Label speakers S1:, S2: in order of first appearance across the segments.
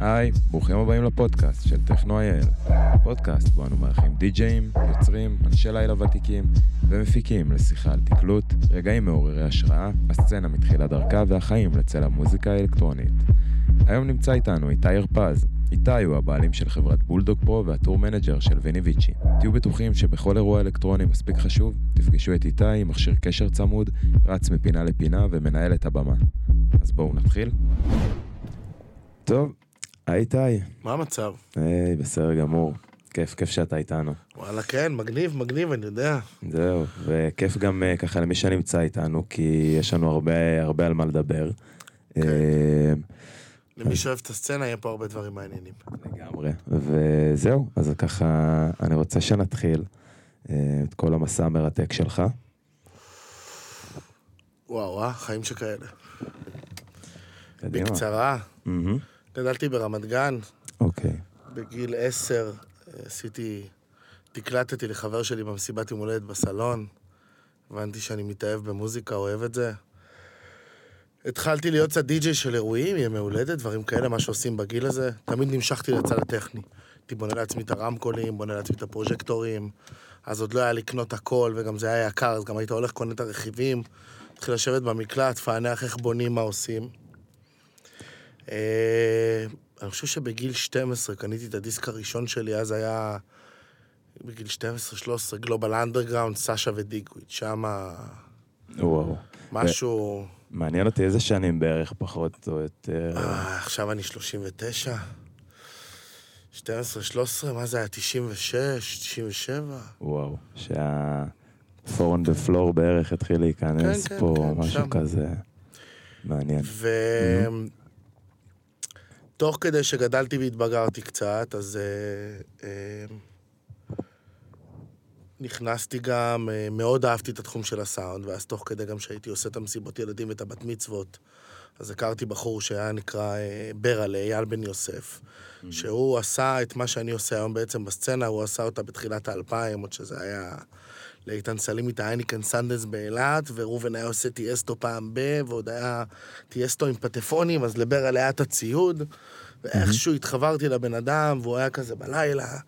S1: היי, ברוכים הבאים לפודקאסט של טכנו אייל. פודקאסט בו אנו מארחים די-ג'אים, יוצרים, אנשי לילה ותיקים ומפיקים לשיחה על תקלוט, רגעים מעוררי השראה, הסצנה מתחילת דרכה והחיים לצל המוזיקה האלקטרונית. היום נמצא איתנו איתי הרפז. איתי הוא הבעלים של חברת Bulldog Pro וה tour manager של Vini Vici. תהיו בטוחים שבכל אירוע אלקטרוני מספיק חשוב, תפגשו את איתי, מכשיר קשר צמוד, רץ מפינה לפינה ומנהל את הבמה. אז בואו נתחיל. טוב, איתי.
S2: מה המצב?
S1: היי, בסדר גמור. כיף, כיף שאתה איתנו.
S2: וואלה כן, מגניב, מגניב, אני יודע.
S1: זהו, וכיף גם אה, ככה למי שנמצא איתנו, כי יש לנו הרבה, הרבה על מה לדבר.
S2: כן.
S1: אה,
S2: למי שאוהב את הסצנה, יהיה פה הרבה דברים מעניינים.
S1: לגמרי, וזהו, אז ככה, אני רוצה שנתחיל אה, את כל המסע המרתק שלך.
S2: וואו, אה, חיים שכאלה.
S1: קדימה.
S2: בקצרה,
S1: מהמם.
S2: גדלתי ברמת גן,
S1: אוקיי,
S2: בגיל עשר אה, עשיתי, תקלטתי לחבר שלי במסיבת יום הולדת בסלון, הבנתי שאני מתאהב במוזיקה, אוהב את זה. התחלתי להיות קצת די-ג'יי של אירועים, ימי הולדת, דברים כאלה, מה שעושים בגיל הזה. תמיד נמשכתי לצד הטכני. הייתי בונה לעצמי את הרמקולים, בונה לעצמי את הפרוז'קטורים. אז עוד לא היה לקנות הכל, וגם זה היה יקר, אז גם היית הולך קונה את הרכיבים. התחיל לשבת במקלט, פענח איך בונים, מה עושים. אה, אני חושב שבגיל 12 קניתי את הדיסק הראשון שלי, אז היה בגיל 12-13, גלובל אנדרגראונד, סאשה ודיגוויד, שמה
S1: וואו.
S2: משהו...
S1: מעניין אותי איזה שנים בערך פחות או יותר.
S2: אה, עכשיו אני 39. 12, 13, מה זה היה? 96, 97?
S1: וואו, שה... פור on the floor בערך התחיל להיכנס
S2: כן, כן,
S1: פה,
S2: כן,
S1: משהו
S2: שם.
S1: כזה מעניין.
S2: ו... תוך כדי שגדלתי והתבגרתי קצת, אז אה, אה, נכנסתי גם, אה, מאוד אהבתי את התחום של הסאונד, ואז תוך כדי גם שהייתי עושה את המסיבות ילדים ואת הבת מצוות, אז הכרתי בחור שהיה נקרא אה, ברלה, אייל בן יוסף, שהוא עשה את מה שאני עושה היום בעצם בסצנה, הוא עשה אותה בתחילת האלפיים, עוד שזה היה לאיתן סלימי את ה Heineken Sands באילת, וראובן היה עושה Tiësto פעם ב, ועוד היה Tiësto עם פטפונים, אז לברל היה את הציוד, ואיכשהו התחברתי לבן אדם, והוא היה כזה בלילה.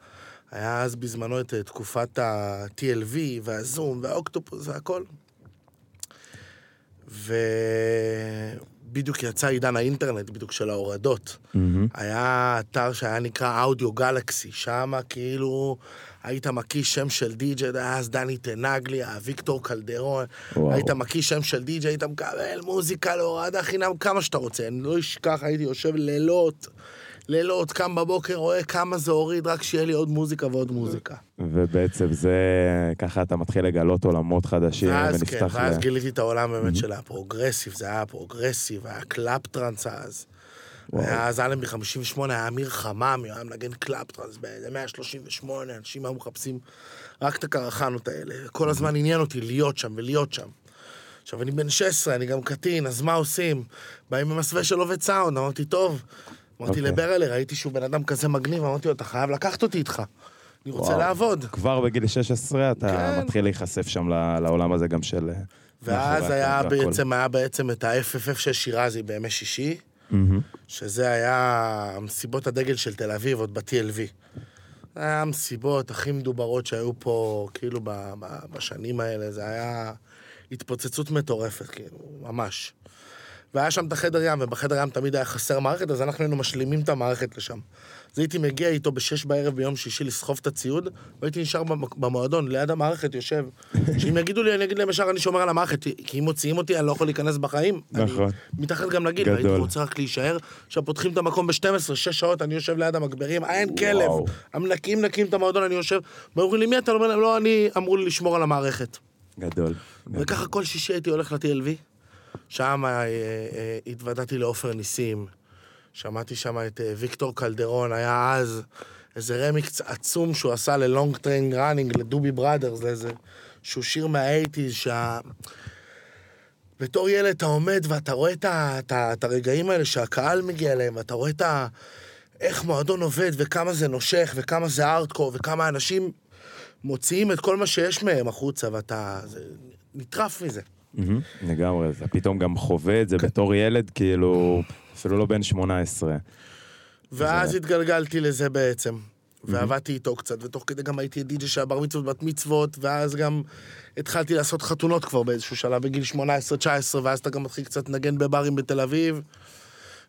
S2: היה אז בזמנו את אה, תקופת ה-TLV והזום והאוקטופוס והכל. ובדיוק יצא עידן האינטרנט, בדיוק של ההורדות.
S1: מהמם.
S2: היה אתר שהיה נקרא אודיו גלקסי, שם כאילו היית מקיש שם של די-ג'יי, אז דני תנגליה, ויקטור קלדרון,
S1: וואו.
S2: היית מקיש שם של די-ג'יי, היית מקבל מוזיקה להורדה חינם כמה שאתה רוצה, אני לא אשכח, הייתי יושב לילות, לילות, קם בבוקר, רואה כמה זה הוריד, רק שיהיה לי עוד מוזיקה ועוד מוזיקה.
S1: ובעצם זה, ככה אתה מתחיל לגלות עולמות חדשים
S2: ואז כן,
S1: ונפתח
S2: ואז
S1: ל...
S2: גיליתי את העולם באמת של ה progressive, זה היה progressive, היה club trance אז. היה אז אלנבי 58, היה אמיר חמם, היה מנגן club trance באיזה 138, אנשים היו מחפשים רק את הקרחנות האלה. כל הזמן עניין אותי להיות שם ולהיות שם. עכשיו, אני בן 16, אני גם קטין, אז מה עושים? באים במסווה של עובד סאונד, אמרתי, טוב. אמרתי
S1: אוקיי.
S2: לברלה, ראיתי שהוא בן אדם כזה מגניב, אמרתי לו, אתה חייב לקחת אותי איתך. אני רוצה
S1: וואו.
S2: לעבוד.
S1: כבר בגיל 16 אתה
S2: כן.
S1: מתחיל להיחשף שם לעולם הזה גם של... אה,
S2: ואז היה. בעצם, היה בעצם את ה-FFF של שירזי בימי שישי. שזה היה מסיבות הדגל של תל אביב, עוד ב-TLV. זה היה המסיבות הכי מדוברות שהיו פה, כאילו, בשנים האלה, זה היה התפוצצות מטורפת, כאילו, ממש. והיה שם את החדר ים, ובחדר ים תמיד היה חסר מערכת, אז אנחנו היינו משלימים את המערכת לשם. אז הייתי מגיע איתו בשש בערב ביום שישי לסחוב את הציוד, והייתי נשאר במ- במועדון, ליד המערכת יושב. שאם יגידו לי, אני אגיד להם ישר, אני שומר על המערכת, כי אם מוציאים אותי, אני לא יכול להיכנס בחיים.
S1: נכון.
S2: אני מתחת גם לגיל. והייתי רוצה רק להישאר. עכשיו פותחים את המקום ב-12, 6 שעות, אני יושב ליד המגברים, אין כלב. המנקים נקים את המועדון, אני יושב, ואומרים לי, מי אתה? לא, אני, אמרו לי לשמור על המערכת.
S1: גדול.
S2: וככה כל שישי הייתי הולך ל-TLV. שם אה, אה, התוודעתי לעופר ניסים. שמעתי שם את אה, Victor Calderone, היה אז איזה רמיקס עצום שהוא עשה ל Long Train Running, ל Doobie Brothers, לאיזה... שהוא שיר מה eighties, שה... בתור ילד אתה עומד ואתה רואה את, ה, את, ה, את הרגעים האלה שהקהל מגיע אליהם, ואתה רואה את ה... איך מועדון עובד, וכמה זה נושך, וכמה זה ארדקור, וכמה אנשים מוציאים את כל מה שיש מהם החוצה, ואתה זה, נטרף מזה.
S1: לגמרי, אתה פתאום גם חווה את זה בתור ילד, כאילו, אפילו לא בן 18.
S2: ואז התגלגלתי לזה בעצם. ועבדתי איתו קצת, ותוך כדי גם הייתי די.ג'י של הבר מצוות, בת מצוות, ואז גם התחלתי לעשות חתונות כבר באיזשהו שלב, בגיל 18-19, ואז אתה גם מתחיל קצת לנגן בברים בתל אביב.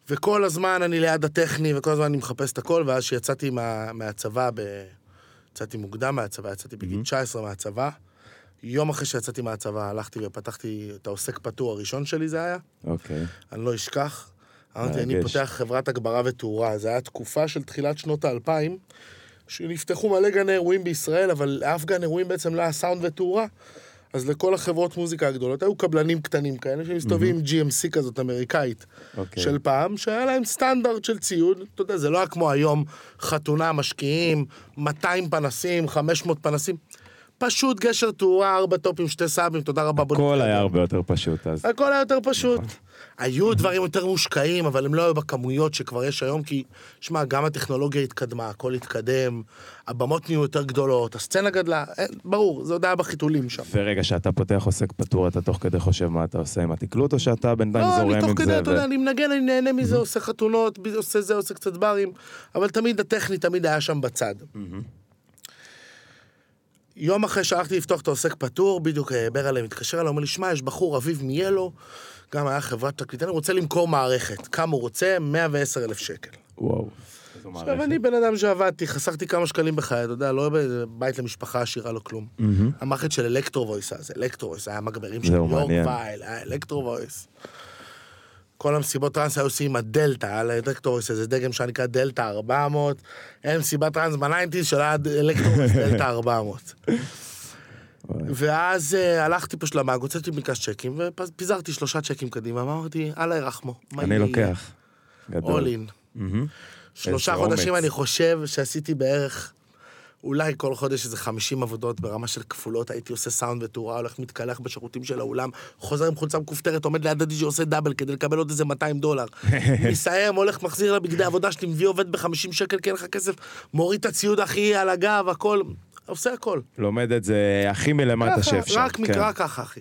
S2: וכל הזמן אני ליד הטכני, וכל הזמן אני מחפש את הכל, ואז כשיצאתי מה, מהצבא, ב... יצאתי מוקדם מהצבא, יצאתי בגיל 19 מהצבא. יום אחרי שיצאתי מהצבא, הלכתי ופתחתי את העוסק פטור הראשון שלי זה היה.
S1: אוקיי.
S2: אני לא אשכח. אמרתי, אני. פותח חברת הגברה ותאורה. זו הייתה תקופה של תחילת שנות האלפיים, שנפתחו מלא גני אירועים בישראל, אבל לאף גן אירועים בעצם לא היה סאונד ותאורה. אז לכל החברות מוזיקה הגדולות היו קבלנים קטנים כאלה שמסתובבים עם GMC כזאת אמריקאית
S1: אוקיי.
S2: של פעם, שהיה להם סטנדרט של ציוד, אתה יודע, זה לא היה כמו היום חתונה, משקיעים, 200 פנסים, 500 פנסים. פשוט גשר תאורה, ארבע טופים, שתי סאבים, תודה רבה.
S1: הכל. היה הרבה יותר פשוט אז.
S2: הכל היה יותר פשוט. היו דברים יותר מושקעים, אבל הם לא היו בכמויות שכבר יש היום, כי, שמע, גם הטכנולוגיה התקדמה, הכל התקדם, הבמות נהיו יותר גדולות, הסצנה גדלה, אין, ברור, זה עוד היה בחיתולים שם.
S1: ורגע, שאתה פותח עוסק פטור, אתה תוך כדי חושב מה אתה עושה עם התקלוט, או שאתה בינתיים
S2: לא,
S1: זורם
S2: אני תוך
S1: עם
S2: כדי,
S1: זה?
S2: אתה יודע, אני מנגן, אני נהנה מזה, עושה חתונות, עושה זה, עושה קצת ברים, אבל תמיד הטכני תמיד היה שם בצד. יום אחרי שהלכתי לפתוח את העוסק פטור, בדיוק אה, ברלה מתקשר אליי, אומר לי, שמע, יש בחור, אביב מיאלו, גם היה חברת תקליט, אני רוצה למכור מערכת. כמה הוא רוצה? 110 אלף שקל.
S1: וואו.
S2: עכשיו. אני בן אדם שעבדתי, חסכתי כמה שקלים בחיי, אתה יודע, לא בית למשפחה עשירה, לא כלום. המערכת של Electro-Voice, אז Electro-Voice, היה מגברים של יורק. וייל, היה Electro-Voice. כל המסיבות טראנס היו עושים עם ה Delta, היה ל Electro-Voice איזה דגם שנקרא Delta 400. היה מסיבת טראנס ב nineties של Voice Delta 400. ואז אה, הלכתי פשוט למאג, הוצאתי פנקס צ'קים, ופיזרתי שלושה צ'קים קדימה, ואמרתי, אללה ירחמו.
S1: אני? לוקח. גדול.
S2: in.
S1: מהמם.
S2: שלושה חודשים. אני חושב שעשיתי בערך, אולי כל חודש איזה 50 עבודות ברמה של כפולות, הייתי עושה סאונד ותאורה, הולך מתקלח בשירותים של האולם, חוזר עם חולצה מכופתרת, עומד ליד הדיג'י, עושה דאבל כדי לקבל עוד איזה 200 דולר. מסיים, הולך, מחזיר לבגדי עבודה שלי, מביא עובד ב-50 שקל, כי אין לך כסף, מוריד את הציוד הכי על הגב, הכל, עושה הכל.
S1: לומד את זה הכי מלמטה שאפשר.
S2: רק
S1: כן.
S2: מקרא ככה, אחי.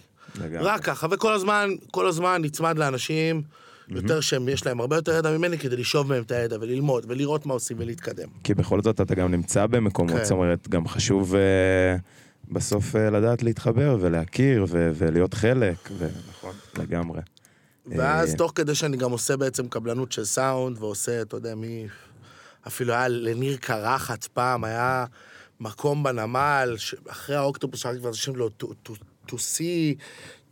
S2: רק ככה, וכל הזמן, כל הזמן נצמד לאנשים יותר שהם, יש להם הרבה יותר ידע ממני כדי לשאוב מהם את הידע וללמוד ולראות מה עושים ולהתקדם.
S1: כי בכל זאת אתה גם נמצא במקומות,
S2: כן.
S1: זאת אומרת, גם חשוב אה, בסוף אה, לדעת להתחבר ולהכיר ו- ולהיות חלק, ונכון, לגמרי.
S2: ואז
S1: אה,
S2: תוך כדי שאני גם עושה בעצם קבלנות של סאונד, ועושה, אתה יודע, מי... אפילו היה לניר קרחת פעם, היה מקום בנמל, אחרי האוקטופוס, שרק כבר השם לו, to, to, to see,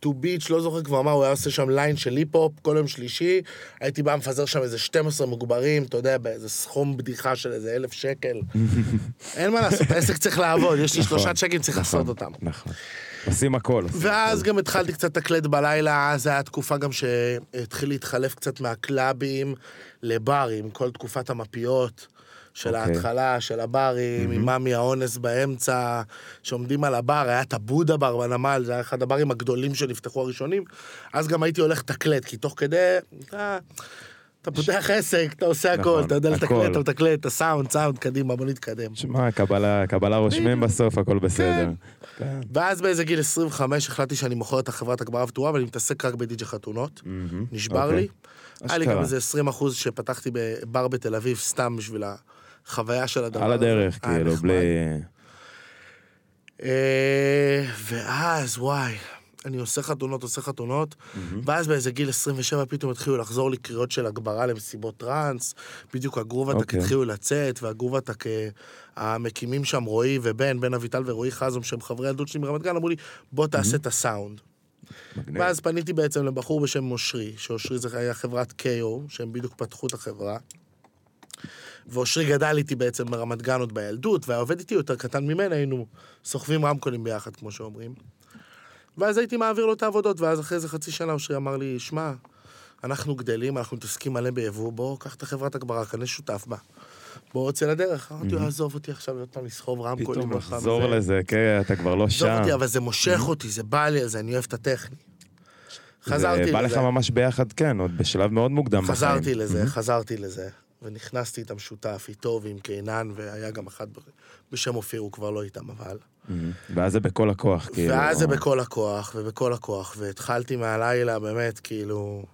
S2: to beach, לא זוכר כבר מה, הוא היה עושה שם ליין של היפ-הופ כל יום שלישי, הייתי בא מפזר שם איזה 12 מגברים, אתה יודע, באיזה סכום בדיחה של איזה אלף שקל. אין מה לעשות, העסק צריך לעבוד, יש לי
S1: נכון,
S2: שלושה צ'קים, צריך
S1: נכון,
S2: לעשות אותם.
S1: נכון. עושים הכל.
S2: ואז. גם התחלתי קצת לתקלט בלילה, אז הייתה תקופה גם שהתחיל להתחלף קצת מהקלאבים לברים, כל תקופת המפיות. של
S1: אוקיי.
S2: ההתחלה, של הברים, עם מאמי האונס באמצע, שעומדים על הבר, היה את הבודה בר בנמל, זה היה אחד הברים הגדולים שנפתחו הראשונים. אז גם הייתי הולך לתקלט, כי תוך כדי, אתה, אתה פותח עסק, אתה עושה הכל,
S1: נכון,
S2: אתה יודע לתקלט. אתה מתקלט, את הסאונד, סאונד, קדימה, בוא נתקדם.
S1: שמע, קבלה, קבלה רושמים בסוף, הכל בסדר. כן.
S2: ואז באיזה גיל 25 החלטתי שאני מוכר את החברת הגברה ותאורה, ואני מתעסק רק בדי.ג'י חתונות. נשבר
S1: אוקיי.
S2: לי. היה לי. גם איזה 20 אחוז שפתחתי בבר בתל אביב, סתם בשביל החוויה של הדבר
S1: על
S2: הזה.
S1: הדרך,
S2: היה
S1: כאילו. בלי...
S2: אה, ואז, וואי, אני עושה חתונות, עושה חתונות, ואז באיזה גיל 27 פתאום התחילו לחזור לי קריאות של הגברה למסיבות טראנס, בדיוק הגרובטק
S1: אוקיי.
S2: התחילו לצאת, והגרובטק, אה, המקימים שם, רועי ובן, בן אביטל ורועי חזום, שהם חברי ילדות שלי מרמת גן, אמרו לי, בוא תעשה את הסאונד.
S1: מגניב.
S2: ואז פניתי בעצם לבחור בשם אושרי, שאושרי זה היה חברת KO, שהם בדיוק פתחו את החברה. ואושרי גדל איתי בעצם ברמת גן עוד בילדות, והיה עובד איתי יותר קטן ממנה, היינו סוחבים רמקולים ביחד, כמו שאומרים. ואז הייתי מעביר לו את העבודות, ואז אחרי איזה חצי שנה אושרי אמר לי, שמע, אנחנו גדלים, אנחנו מתעסקים מלא ביבוא, בוא, קח את החברת הגברה, כנס שותף בה. בוא, יוצא לדרך. אמרתי לו, עזוב אותי עכשיו עוד פעם לסחוב רמקולים.
S1: פתאום לחזור
S2: זה."
S1: לזה, כן, אתה כבר לא
S2: עזוב
S1: שם.
S2: אותי, אבל זה מושך אותי, זה בא לי על זה, אני אוהב את הטכני. חזרתי
S1: זה בא לך
S2: לזה.
S1: ממש ביחד, כן, עוד בשלב מאוד מוקדם בחיים.
S2: חזרתי לזה, חזרתי לזה, ונכנסתי איתם שותף, איתו ועם קינן, והיה גם אחד בשם אופיר, הוא כבר לא איתם, אבל...
S1: ואז זה בכל הכוח, כאילו.
S2: ואז זה בכל הכוח, ובכל הכוח, והתחלתי מהלילה, באמת, כאילו,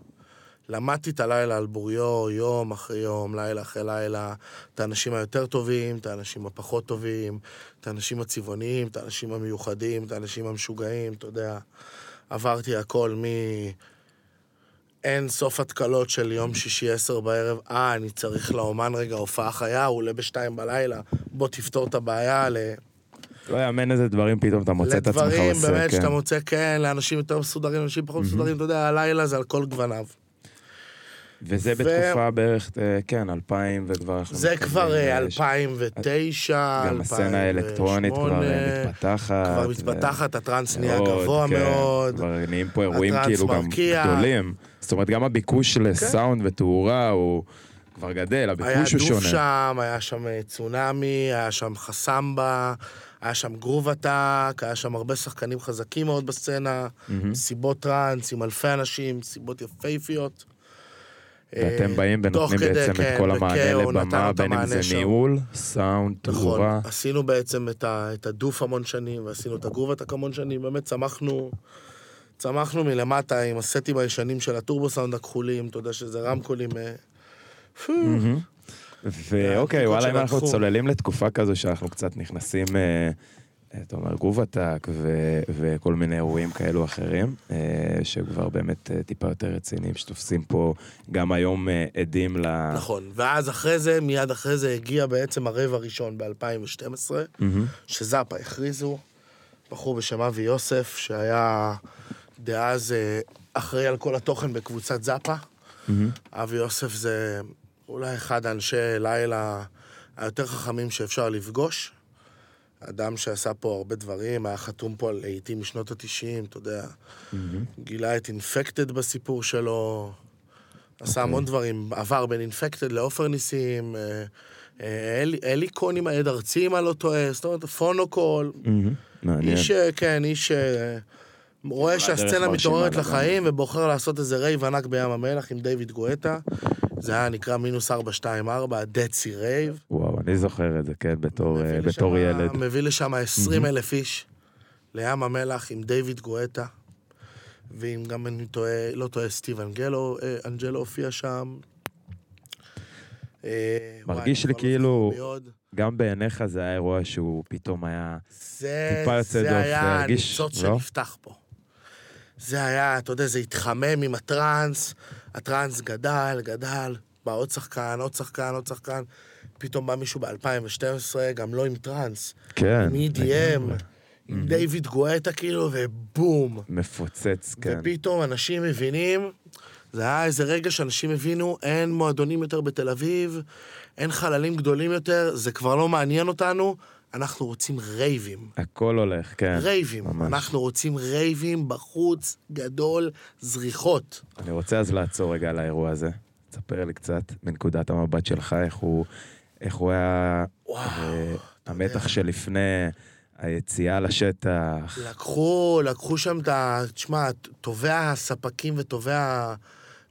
S2: למדתי את הלילה על בוריו, יום אחרי יום, לילה אחרי לילה, את האנשים היותר טובים, את האנשים הפחות טובים, את האנשים הצבעוניים, את האנשים המיוחדים, את האנשים המשוגעים, אתה יודע. עברתי הכל מ... אין סוף התקלות של יום שישי עשר בערב, אה, אני צריך לאומן רגע הופעה חיה, הוא עולה בשתיים בלילה, בוא תפתור את הבעיה ל...
S1: לא יאמן איזה דברים פתאום אתה מוצא את עצמך עושה,
S2: לדברים באמת
S1: כן.
S2: שאתה מוצא, כן, לאנשים יותר מסודרים, אנשים פחות מסודרים, אתה יודע, הלילה זה על כל גווניו.
S1: וזה
S2: ו-
S1: בתקופה בערך, אה, כן, 2000 וכבר
S2: זה כבר אה,
S1: אה,
S2: 2009,
S1: גם הסצנה האלקטרונית כבר אה, מתפתחת.
S2: כבר מתפתחת, הטראנס נהיה גבוה
S1: כן.
S2: מאוד.
S1: כבר נהיים פה אירועים כאילו גם
S2: מרקיע.
S1: גדולים. זאת אומרת, גם הביקוש לסאונד ותאורה הוא כבר גדל,
S2: היה
S1: הביקוש הוא
S2: דוף
S1: שונה.
S2: שם, היה שם אה, צונאמי, היה שם חסמבה, היה שם גרוב עתק, היה שם הרבה שחקנים חזקים מאוד בסצנה, מסיבות טראנס עם אלפי אנשים, מסיבות יפהפיות.
S1: ואתם
S2: אה,
S1: באים ונותנים בעצם
S2: כן,
S1: את כל המענה לבמה, בין אם זה. ניהול, סאונד,
S2: נכון,
S1: תאורה.
S2: עשינו בעצם את הדוף המון שנים, ועשינו את הגרוב עתק המון שנים, באמת צמחנו, צמחנו מלמטה עם הסטים הישנים של הטורבו סאונד הכחולים, אתה יודע שזה רמקולים... אה.
S1: ואוקיי, וואלה, אם אנחנו. צוללים לתקופה כזו שאנחנו קצת נכנסים, אתה אומר, גרוב עתק וכל מיני אירועים כאלו אחרים, אה, שכבר באמת אה, טיפה יותר רציניים, שתופסים פה גם היום עדים ל...
S2: נכון, ואז אחרי זה, מיד אחרי זה הגיע בעצם הרבע הראשון ב-2012,
S1: מהמם.
S2: שזאפה הכריזו, בחור בשם אבי יוסף, שהיה דאז אה, אחראי על כל התוכן בקבוצת זאפה.
S1: מהמם.
S2: אבי יוסף זה אולי אחד האנשי לילה היותר חכמים שאפשר לפגוש. אדם שעשה פה הרבה דברים, היה חתום פה על להיטים משנות התשעים, אתה יודע. גילה את אינפקטד בסיפור שלו. עשה המון דברים, עבר בין אינפקטד לעופר ניסים, אה, אה, אלי- אליקון עם העד ארצי, אם אני לא טועה, זאת אומרת, פונוקול.
S1: מהמם. מעניין.
S2: איש, כן, איש רואה שהסצנה מתעוררת. לחיים ובוחר לעשות איזה רייב ענק בים המלח עם דיוויד גואטה. זה היה נקרא מינוס 424, ה Dead Sea Rave.
S1: וואו, אני זוכר את זה, כן, בתור,
S2: מביא
S1: בתור
S2: לשם-
S1: ילד.
S2: מביא לשם 20 אלף איש לים המלח עם דיוויד גואטה. ואם גם אני טועה, לא טועה, סטיב אנגלו, אה, אנג'לו הופיע שם. אה,
S1: מרגיש לי כאילו-. גם בעיניך זה היה אירוע שהוא פתאום היה...
S2: זה,
S1: טיפה יוצא
S2: זה
S1: דופן,
S2: היה
S1: הרגיש,
S2: הניצוץ
S1: לא?
S2: שנפתח פה. זה היה, אתה יודע, זה התחמם עם הטראנס, הטראנס גדל, גדל, בא עוד שחקן, עוד שחקן, עוד שחקן, פתאום בא מישהו ב-2012, גם לא עם טראנס,
S1: כן.
S2: עם EDM. עם דיוויד גואטה כאילו, ובום.
S1: מפוצץ, כן.
S2: ופתאום אנשים מבינים, זה היה איזה רגע שאנשים הבינו, אין מועדונים יותר בתל אביב, אין חללים גדולים יותר, זה כבר לא מעניין אותנו, אנחנו רוצים רייבים.
S1: הכל הולך, כן.
S2: רייבים.
S1: ממש.
S2: אנחנו רוצים רייבים בחוץ, גדול, זריחות.
S1: אני רוצה אז לעצור רגע על האירוע הזה. תספר לי קצת מנקודת המבט שלך, איך הוא, איך הוא היה...
S2: וואו,
S1: אה, המתח. שלפני היציאה לשטח.
S2: לקחו, לקחו שם את ה... תשמע, טובי הספקים וטובי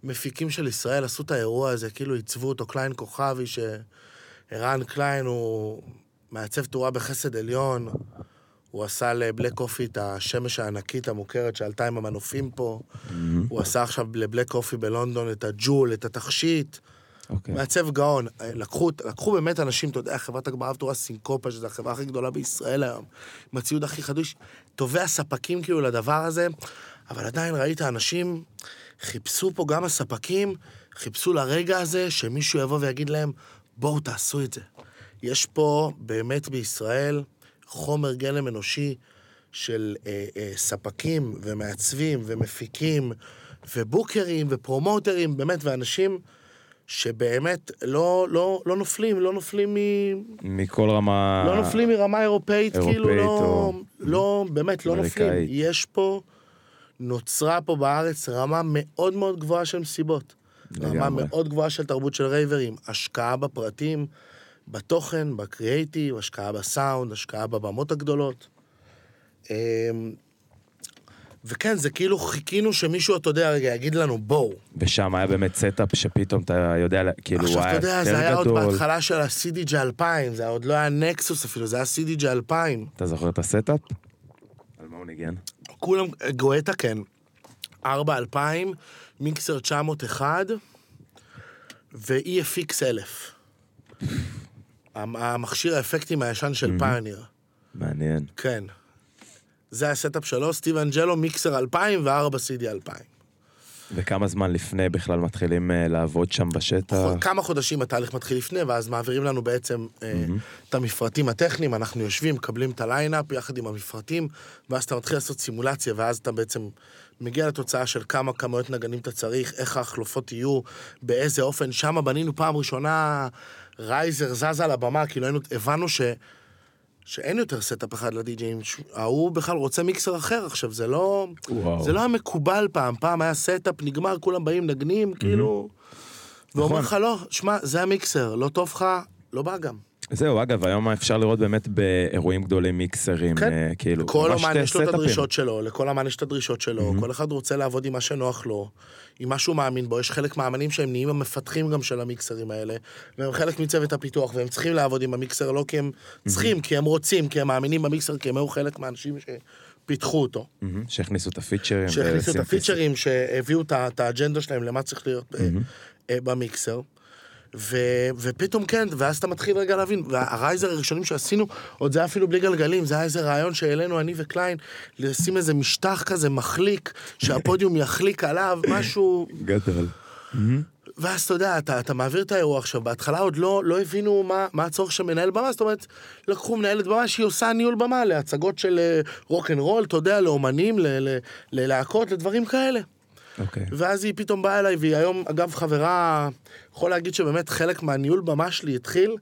S2: המפיקים של ישראל עשו את האירוע הזה, כאילו עיצבו אותו קליין כוכבי, שערן קליין הוא מעצב תאורה בחסד עליון. הוא עשה ל Black Coffee את השמש הענקית המוכרת שעלתה עם המנופים פה. הוא עשה עכשיו ל Black Coffee בלונדון את הג'ול, את התכשיט.
S1: אוקיי.
S2: מעצב גאון. לקחו, לקחו באמת אנשים, אתה יודע, חברת הגברה ותאורה סינקופה, שזו החברה הכי גדולה בישראל היום, עם הציוד הכי חדוש, טובי הספקים כאילו לדבר הזה, אבל עדיין ראית אנשים, חיפשו פה גם הספקים, חיפשו לרגע הזה שמישהו יבוא ויגיד להם, בואו תעשו את זה. יש פה באמת בישראל חומר גלם אנושי של אה, אה, ספקים ומעצבים ומפיקים ובוקרים ופרומוטרים, באמת, ואנשים שבאמת לא, לא, לא נופלים, לא נופלים מ...
S1: מכל רמה...
S2: לא נופלים מרמה אירופאית,
S1: אירופאית
S2: כאילו לא,
S1: או-
S2: לא, באמת, לא נופלים.
S1: אמריקאית.
S2: יש פה, נוצרה פה בארץ רמה מאוד מאוד גבוהה של מסיבות. רמה. מאוד גבוהה של תרבות של רייברים, השקעה בפרטים, בתוכן, בקריאייטיב, השקעה בסאונד, השקעה בבמות הגדולות. אמ, וכן, זה כאילו חיכינו שמישהו, אתה יודע, רגע, יגיד לנו, בואו.
S1: ושם היה באמת setup שפתאום אתה יודע, כאילו, הוא
S2: עכשיו, אתה
S1: היה
S2: יודע, זה
S1: יותר
S2: היה עוד
S1: גדול.
S2: בהתחלה של ה-CDJ 2000, זה עוד לא היה Nexus אפילו, זה היה CDJ 2000.
S1: אתה זוכר את ה setup? על מה הוא ניגן?
S2: כולם, גואטה כן. 4-2000, מיקסר 901 ו-EFX 1000. המ- המכשיר האפקטים הישן של Pioneer.
S1: מעניין.
S2: כן. זה ה setup שלו, סטיב אנג'לו, מיקסר 2000 ו-4 CD 2000.
S1: וכמה זמן לפני בכלל מתחילים אה, לעבוד שם בשטח?
S2: כמה חודשים התהליך מתחיל לפני, ואז מעבירים לנו בעצם אה, את המפרטים הטכניים, אנחנו יושבים, מקבלים את ה lineup יחד עם המפרטים, ואז אתה מתחיל לעשות סימולציה, ואז אתה בעצם מגיע לתוצאה של כמה כמויות נגנים אתה צריך, איך ההחלופות יהיו, באיזה אופן. שם בנינו פעם ראשונה, riser זז על הבמה, כאילו הבנו ש... שאין יותר setup אחד לדי-ג'אים, ההוא בכלל רוצה מיקסר אחר עכשיו, זה לא...
S1: וואו.
S2: זה לא היה מקובל פעם, פעם היה setup, נגמר, כולם באים, נגנים, כאילו... ואומר
S1: נכון.
S2: לך, לא, שמע, זה המיקסר, לא טוב לך, לא בא גם.
S1: זהו, אגב, היום אפשר לראות באמת באירועים גדולים מיקסרים,
S2: כן.
S1: אה, כאילו,
S2: כל אמן יש לו את. הדרישות שלו, לכל אמן יש את הדרישות שלו, כל אחד רוצה לעבוד עם מה שנוח לו, עם מה שהוא מאמין בו. יש חלק מהאמנים שהם נהיים המפתחים גם של המיקסרים האלה, והם חלק מצוות הפיתוח, והם צריכים לעבוד עם המיקסר לא כי הם צריכים, כי הם רוצים, כי הם מאמינים במיקסר, כי הם היו חלק מהאנשים שפיתחו אותו.
S1: מהמם, שהכניסו את הפיצ'רים.
S2: שהכניסו את הפיצ'רים, שהביאו את האג'נדה שלהם למה צריך להיות אה, במיקסר. ו, ופתאום כן, ואז אתה מתחיל רגע להבין, והרייזר הראשונים שעשינו, עוד זה היה אפילו בלי גלגלים, זה היה איזה רעיון שהעלינו אני וקליין, לשים איזה משטח כזה מחליק, שהפודיום יחליק עליו, משהו,
S1: גדול.
S2: ואז אתה יודע, אתה, אתה מעביר את האירוע עכשיו, בהתחלה עוד לא, לא הבינו מה, מה הצורך של מנהל במה, זאת אומרת, לקחו מנהלת במה שהיא עושה ניהול במה להצגות של רוק אנד רול, אתה יודע, לאומנים, ללהקות, לדברים כאלה.
S1: אוקיי.
S2: ואז היא פתאום באה אליי, והיא היום, אגב, חברה, יכול להגיד שבאמת חלק מהניהול במה שלי התחיל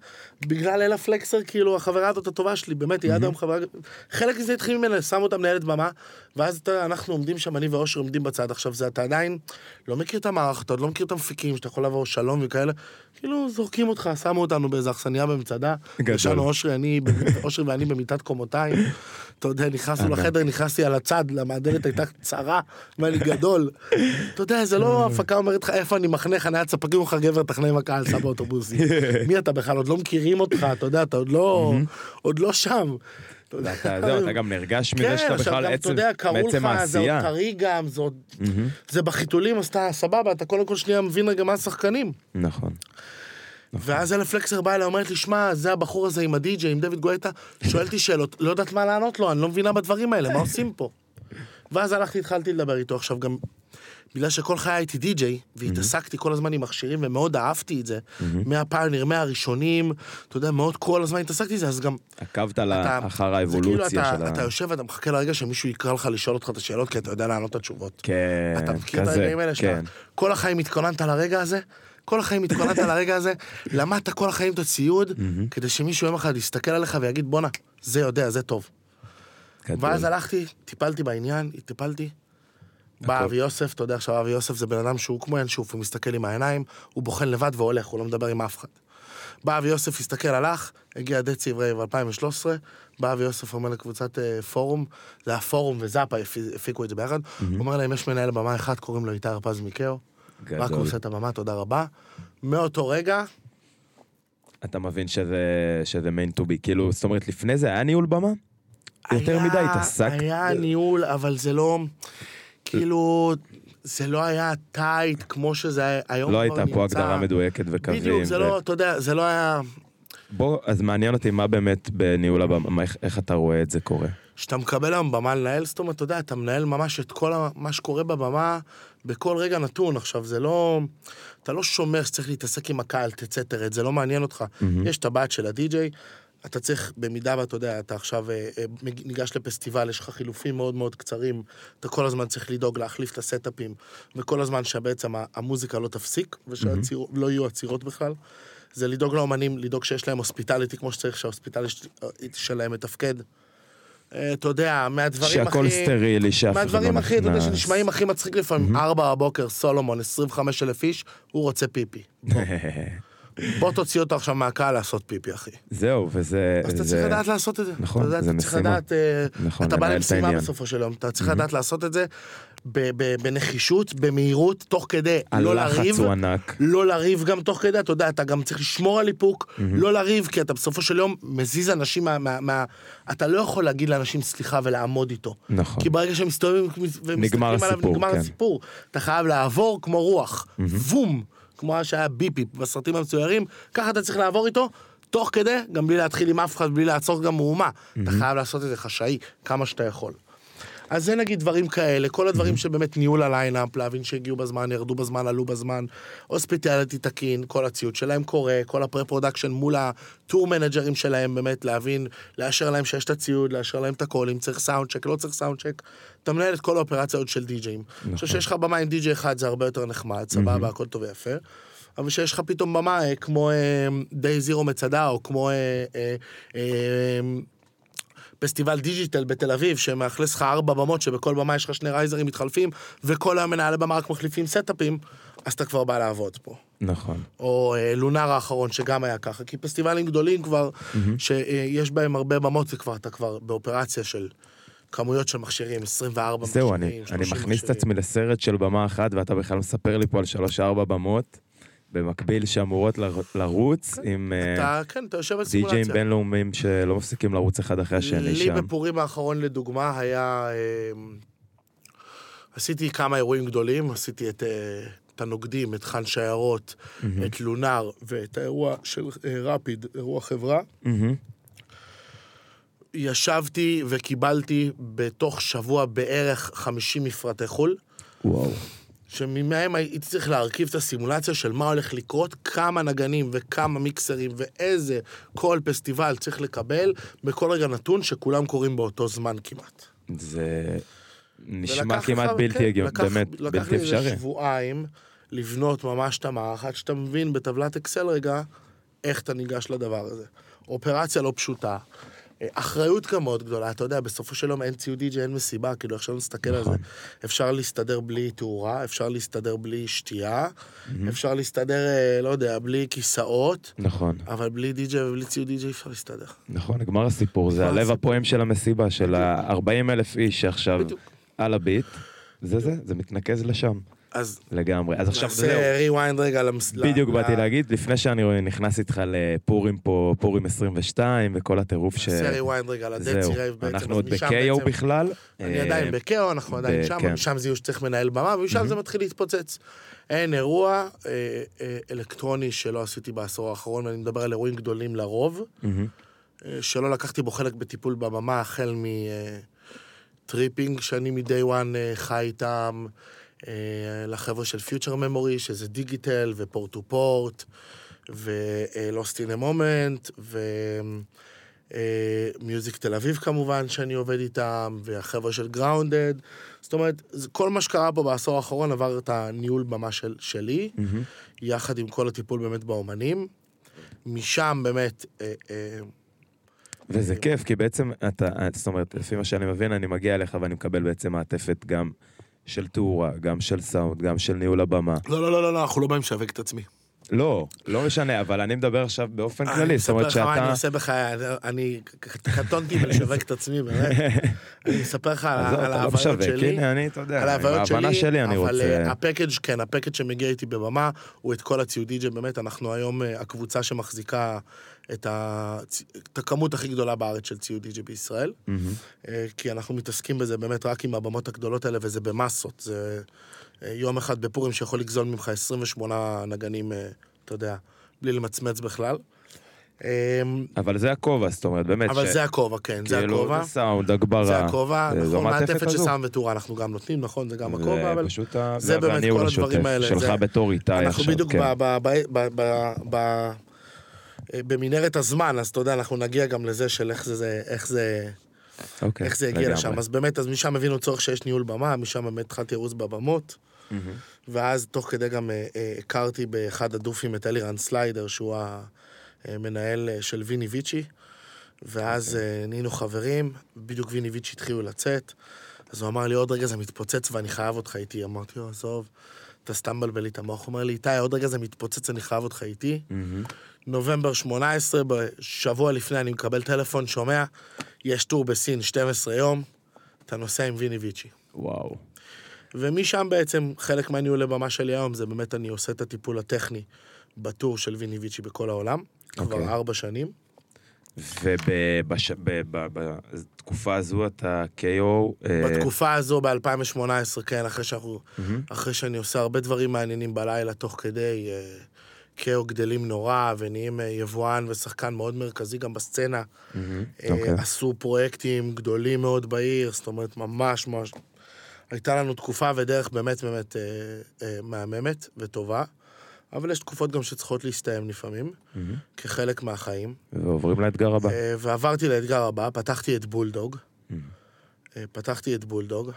S2: בגלל אלה פלקסר, כאילו, החברה הזאת הטובה שלי, באמת, היא עד היום חברה... חלק מזה התחיל ממנה, שמו אותה מנהלת במה, ואז אתה, אנחנו עומדים שם, אני ואושר עומדים בצד. עכשיו, זה אתה עדיין לא מכיר את המערך, אתה עוד לא מכיר את המפיקים, שאתה יכול לעבור שלום וכאלה, כאילו, זורקים אותך, שמו אותנו באיזה אכסניה במצדה. ישנו אושרי, אני, אושרי ואני במיטת קומותיים, אתה יודע, נכנסנו. לחדר, נכנסתי על הצד, למה הדלת הייתה צרה, ואני גדול. אתה יודע, זה לא הפקה אומרת לך איפה אני מחנה חניית ספקים, אומרים לך גבר עם הקהל, סע באוטובוסים. מי אתה בכלל, עוד לא מכירים אותך, אתה יודע, אתה עוד לא, עוד לא שם. אתה
S1: אתה גם נרגש מזה
S2: כן,
S1: שאתה
S2: עכשיו
S1: בכלל
S2: גם, אתה
S1: עצם
S2: יודע, קראו לך, זה עוד
S1: העשייה.
S2: טרי גם, זה עוד... זה בחיתולים, אז אתה סבבה, אתה קודם כל שנייה מבין רגע מה השחקנים.
S1: נכון.
S2: ואז אלף פלקסר באה אליי, אומרת לי, שמע, זה הבחור הזה עם הדי-ג'יי, עם דוד גואטה, שואל אותי שאלות, לא יודעת מה לענות לו, אני לא מבינה בדברים האלה, מה עושים פה? ואז הלכתי, התחלתי לדבר איתו, עכשיו גם, בגלל שכל חיי הייתי די-ג'יי, והתעסקתי כל הזמן עם מכשירים, ומאוד אהבתי את זה, מהפיוניר, מהראשונים, אתה יודע, מאוד כל הזמן התעסקתי עם זה, אז גם...
S1: עקבת
S2: אתה-
S1: אחר
S2: זה
S1: האבולוציה
S2: כאילו
S1: של ה...
S2: אתה יושב ואתה מחכה לרגע שמישהו יקרא לך לשאול אותך את השאלות, כי אתה יודע לענות את התשובות.
S1: כן,
S2: אתה מכיר את הרגעים האלה
S1: כן.
S2: כל החיים התכוננת לרגע הזה, כל החיים התכוננת לרגע הזה, למדת כל החיים את הציוד, כדי שמישהו יום אחד יסתכל עליך ויגיד בואנה, זה יודע, זה טוב. ואז הלכתי, טיפלתי בעניין, טיפלתי. בא אבי יוסף, אתה יודע עכשיו אבי יוסף זה בן אדם שהוא כמו ינשוף, הוא מסתכל עם העיניים, הוא בוחן לבד והולך, הוא לא מדבר עם אף אחד. בא אבי יוסף, הסתכל, הלך, הגיע דצי עברי ב-2013, בא אבי יוסף אומר לקבוצת אה, פורום, זה היה פורום וזאפה הפי- הפיקו את זה ביחד, הוא אומר להם, יש מנהל במה אחד, קוראים לו איתי הרפז מיקאו. רק הוא עושה את הבמה, תודה רבה. מאותו רגע,
S1: אתה מבין שזה, שזה מיין טו בי, כאילו, זאת אומרת, לפני זה היה ניהול במה? יותר
S2: היה-
S1: מדי התעסקת?
S2: היה ניהול, אבל זה לא, כאילו, זה לא היה טייט כמו שזה היום.
S1: לא הייתה פה. הגדרה מדויקת וקווים.
S2: בדיוק, זה לא, אתה יודע, זה לא היה...
S1: בוא, אז מעניין אותי מה באמת בניהול הבמה, מה- איך, איך אתה רואה את זה קורה.
S2: כשאתה מקבל היום במה לנהל, זאת אומרת, אתה יודע, אתה מנהל ממש את כל מה שקורה בבמה בכל רגע נתון. עכשיו, זה לא... אתה לא שומר שצריך להתעסק עם הקהל, תצא תרד, זה לא מעניין אותך. יש את הבת של הדי-ג'יי, אתה צריך, במידה ואתה יודע, אתה עכשיו אה, אה, ניגש לפסטיבל, יש לך חילופים מאוד מאוד קצרים, אתה כל הזמן צריך לדאוג להחליף את הסטאפים, וכל הזמן שבעצם המוזיקה לא תפסיק, ושלא יהיו עצירות בכלל. זה לדאוג לאומנים, לדאוג שיש להם hospitality כמו שצריך, שה hospitality שלהם מתפקד. אה, אתה יודע, מהדברים הכי...
S1: שהכל סטרילי, שאף אחד לא
S2: מהדברים הכי, אתה יודע,
S1: נכנס.
S2: שנשמעים הכי מצחיק לפעמים, ארבע בבוקר, סולומון, 25 אלף איש, הוא רוצה פיפי. בוא. תוציא אותו עכשיו מהקהל לעשות פיפי, אחי.
S1: זהו, וזה...
S2: אז אתה צריך לדעת לעשות את זה.
S1: נכון, זה
S2: אתה צריך
S1: משימה.
S2: לדעת, אה,
S1: נכון,
S2: אתה בא למשימה. בסופו של יום, אתה צריך לדעת לעשות את זה בנחישות, במהירות, תוך כדי לא לריב.
S1: הלחץ הוא ענק.
S2: לא לריב גם תוך כדי, אתה יודע, אתה גם צריך לשמור על איפוק, לא לריב, כי אתה בסופו של יום מזיז אנשים מה... אתה לא יכול להגיד לאנשים סליחה ולעמוד איתו.
S1: נכון.
S2: כי ברגע שהם מסתובבים ומסתכלים עליו, נגמר
S1: כן.
S2: הסיפור. אתה חייב לעבור כמו רוח, וום, כמו שהיה ביפ ביפ בסרטים המצוירים, ככה אתה צריך לעבור איתו. תוך כדי, גם בלי להתחיל עם אף אחד, בלי לעצור גם מהומה. אתה חייב לעשות את זה חשאי כמה שאתה יכול. אז זה נגיד דברים כאלה, כל הדברים שבאמת ניהול ה lineup, להבין שהגיעו בזמן, ירדו בזמן, עלו בזמן, hospitality תקין, כל הציוד שלהם קורה, כל ה pre-production מול ה tour manager ים שלהם, באמת להבין, לאשר להם שיש את הציוד, לאשר להם את הכל, אם צריך sound check, לא צריך sound check, אתה מנהל את כל האופרציה עוד של די-ג'אים. אני חושב שיש לך במה עם די-ג'יי אחד זה הרבה יותר נחמד, סבבה, הכל טוב ויפה. אבל שיש לך פתאום במה אה, כמו Day Zero מצדה, או כמו... פסטיבל DGTL בתל אביב, שמאכלס לך ארבע במות, שבכל במה יש לך שני riser ים מתחלפים, וכל היום מנהלי במה רק מחליפים setup ים, אז אתה כבר בא לעבוד פה.
S1: נכון.
S2: או אה, לונאר האחרון, שגם היה ככה, כי פסטיבלים גדולים כבר, שיש בהם הרבה במות, זה כבר, אתה כבר באופרציה של כמויות של מכשירים, 24
S1: זהו,
S2: מכשירים,
S1: אני,
S2: 30
S1: אני מכניס את
S2: מכשירים.
S1: עצמי לסרט של במה אחת, ואתה בכלל מספר לי פה על שלוש-ארבע במות, במקביל שאמורות לר- לרוץ עם אה,
S2: אתה, כן, אתה יושב על
S1: די-ג'אים
S2: סימולציה.
S1: בינלאומיים שלא מפסיקים לרוץ אחד אחרי השני
S2: לי
S1: שם.
S2: בפורים האחרון לדוגמה היה... אה, עשיתי כמה אירועים גדולים, עשיתי את, אה, את הנוגדים, את חאן שיירות, את לונאר ואת האירוע של אה, רפיד, אירוע חברה.
S1: מהמם.
S2: ישבתי וקיבלתי בתוך שבוע בערך 50 מפרטי חו"ל,
S1: וואו.
S2: שממהם הייתי צריך להרכיב את הסימולציה של מה הולך לקרות, כמה נגנים וכמה מיקסרים ואיזה כל פסטיבל צריך לקבל בכל רגע נתון שכולם קורים באותו זמן כמעט.
S1: זה נשמע כמעט בלתי
S2: כן,
S1: הגיוני,
S2: לקח-
S1: באמת
S2: לקח
S1: בלתי
S2: לי איזה
S1: אפשרי.
S2: שבועיים לבנות ממש את המערך, עד שאתה מבין בטבלת אקסל רגע איך אתה ניגש לדבר הזה. אופרציה לא פשוטה. אחריות גם מאוד גדולה, אתה יודע, בסופו של יום אין ציוד די.ג'יי, אין מסיבה, כאילו עכשיו נסתכל על זה.
S1: נכון.
S2: אפשר להסתדר בלי תאורה, אפשר להסתדר בלי שתייה, אפשר להסתדר, אה, לא יודע, בלי כיסאות,
S1: נכון,
S2: אבל בלי די.ג'יי ובלי ציוד די.ג'יי אפשר להסתדר.
S1: נכון, נגמר הסיפור, זה הלב. הפועם של המסיבה, של ה-40 אלף איש שעכשיו. על הביט, זה זה, זה מתנקז לשם,
S2: אז
S1: לגמרי. אז עכשיו זהו.
S2: נעשה rewind רגע למס...
S1: בדיוק באתי להגיד, לפני שאני נכנס איתך לפורים פה, פורים 22 וכל הטירוף ש...
S2: נעשה rewind רגע לדצי רייב בעצם.
S1: אנחנו עוד
S2: בעצם-
S1: בכלל.
S2: אני
S1: אה,
S2: עדיין ב-KO, אנחנו עדיין שם,
S1: כן.
S2: משם זיהו שצריך מנהל במה, ומשם זה מתחיל להתפוצץ. אין אירוע אה, אה, אלקטרוני שלא עשיתי בעשור האחרון, ואני מדבר על אירועים גדולים לרוב, שלא לקחתי בו חלק בטיפול בבמה, החל מטריפינג, שאני מ-day one חי איתם, לחבר'ה של Future Memory, שזה דיגיטל ו Port to Port, ו Lost in a Moment, ו Music תל אביב כמובן, שאני עובד איתם, והחבר'ה של Grounded. זאת אומרת, כל מה שקרה פה בעשור האחרון עבר את הניהול במה של, שלי,
S1: מהמם.
S2: יחד עם כל הטיפול באמת באומנים. משם באמת, אה, אה,
S1: וזה כיף, כי בעצם אתה, זאת אומרת, לפי מה שאני מבין, אני מגיע אליך ואני מקבל בעצם מעטפת גם של תאורה, גם של סאונד, גם של ניהול הבמה.
S2: לא, לא, לא, לא, לא, אנחנו לא באים לשווק את עצמי.
S1: לא, לא משנה, אבל אני מדבר עכשיו באופן כללי, זאת אומרת
S2: אני מספר לך מה אני
S1: שאתה...
S2: עושה בחיי, אני קטונתי בלשווק את עצמי, באמת. אני מספר לך על
S1: עזוב,
S2: על
S1: אתה לא
S2: ההוויות
S1: משווק,
S2: שלי.
S1: הנה, אני, אתה יודע,
S2: על ההוויות שלי,
S1: ההבנה שלי אני
S2: אבל
S1: רוצה...
S2: אה, הפקאג', כן, הפקאג' שמגיע איתי בבמה, הוא את כל הציוד די.ג'יי, באמת, אנחנו היום אה, הקבוצה שמחזיקה את ה- את הכמות הכי גדולה בארץ של ציוד די.ג'יי בישראל. אה, כי אנחנו מתעסקים בזה באמת רק עם הבמות הגדולות האלה, וזה במסות. זה אה, יום אחד בפורים שיכול לגזול ממך 28 נגנים, אה, אתה יודע, בלי למצמץ בכלל. אה,
S1: אבל זה הכובע, זאת אומרת, באמת,
S2: אבל
S1: ש-
S2: זה הכובע, כן, זה
S1: כאילו,
S2: הכובע.
S1: זה סאונד, הגברה.
S2: זה הכובע, נכון,
S1: מעטפת
S2: של. סאונד ותאורה אנחנו גם נותנים, נכון, זה גם הכובע, אבל. זה באמת כל הדברים
S1: השוטף
S2: האלה,
S1: שלך בתור איתי עכשיו,
S2: אנחנו בדיוק במנהרת הזמן, אז אתה יודע, אנחנו נגיע גם לזה של איך זה, איך זה,
S1: אוקיי,
S2: איך זה הגיע
S1: לגמרי.
S2: לשם. אז באמת, אז משם הבינו צורך שיש ניהול במה, משם באמת התחלתי לרוץ בבמות,
S1: מהמם.
S2: ואז תוך כדי גם אה, אה, הכרתי באחד הדופים את אלירן סליידר, שהוא המנהל אה, של ויני ויצ'י, ואז
S1: אוקיי.
S2: אה, נהיינו חברים, בדיוק ויני ויצ'י התחילו לצאת, אז הוא אמר לי, עוד רגע זה מתפוצץ ואני חייב אותך איתי. אמרתי לו, עזוב, אתה סתם מבלבל לי את המוח. הוא אומר לי, איתי, עוד רגע זה מתפוצץ, אני חייב אותך איתי.
S1: מהמם.
S2: נובמבר 18, בשבוע לפני אני מקבל טלפון, שומע, יש טור בסין 12 יום, אתה נוסע עם ויני ויצ'י.
S1: וואו.
S2: ומשם בעצם, חלק מהניהול לבמה שלי היום, זה באמת אני עושה את הטיפול הטכני בטור של ויני ויצ'י בכל העולם, כבר
S1: אוקיי.
S2: ארבע שנים.
S1: ובתקופה הזו אתה KO... אה,
S2: בתקופה הזו, ב-2018, כן, אחרי שאנחנו,
S1: מהמם.
S2: אחרי שאני עושה הרבה דברים מעניינים בלילה, תוך כדי, אה, קאו גדלים נורא, ונהיים אה, יבואן ושחקן מאוד מרכזי גם בסצנה. אה,
S1: אוקיי.
S2: עשו פרויקטים גדולים מאוד בעיר, זאת אומרת, ממש ממש... הייתה לנו תקופה ודרך באמת באמת אה, אה, מהממת וטובה, אבל יש תקופות גם שצריכות להסתיים לפעמים. כחלק מהחיים.
S1: ועוברים לאתגר הבא.
S2: אה, ועברתי לאתגר הבא, פתחתי את בולדוג. פתחתי את בולדוג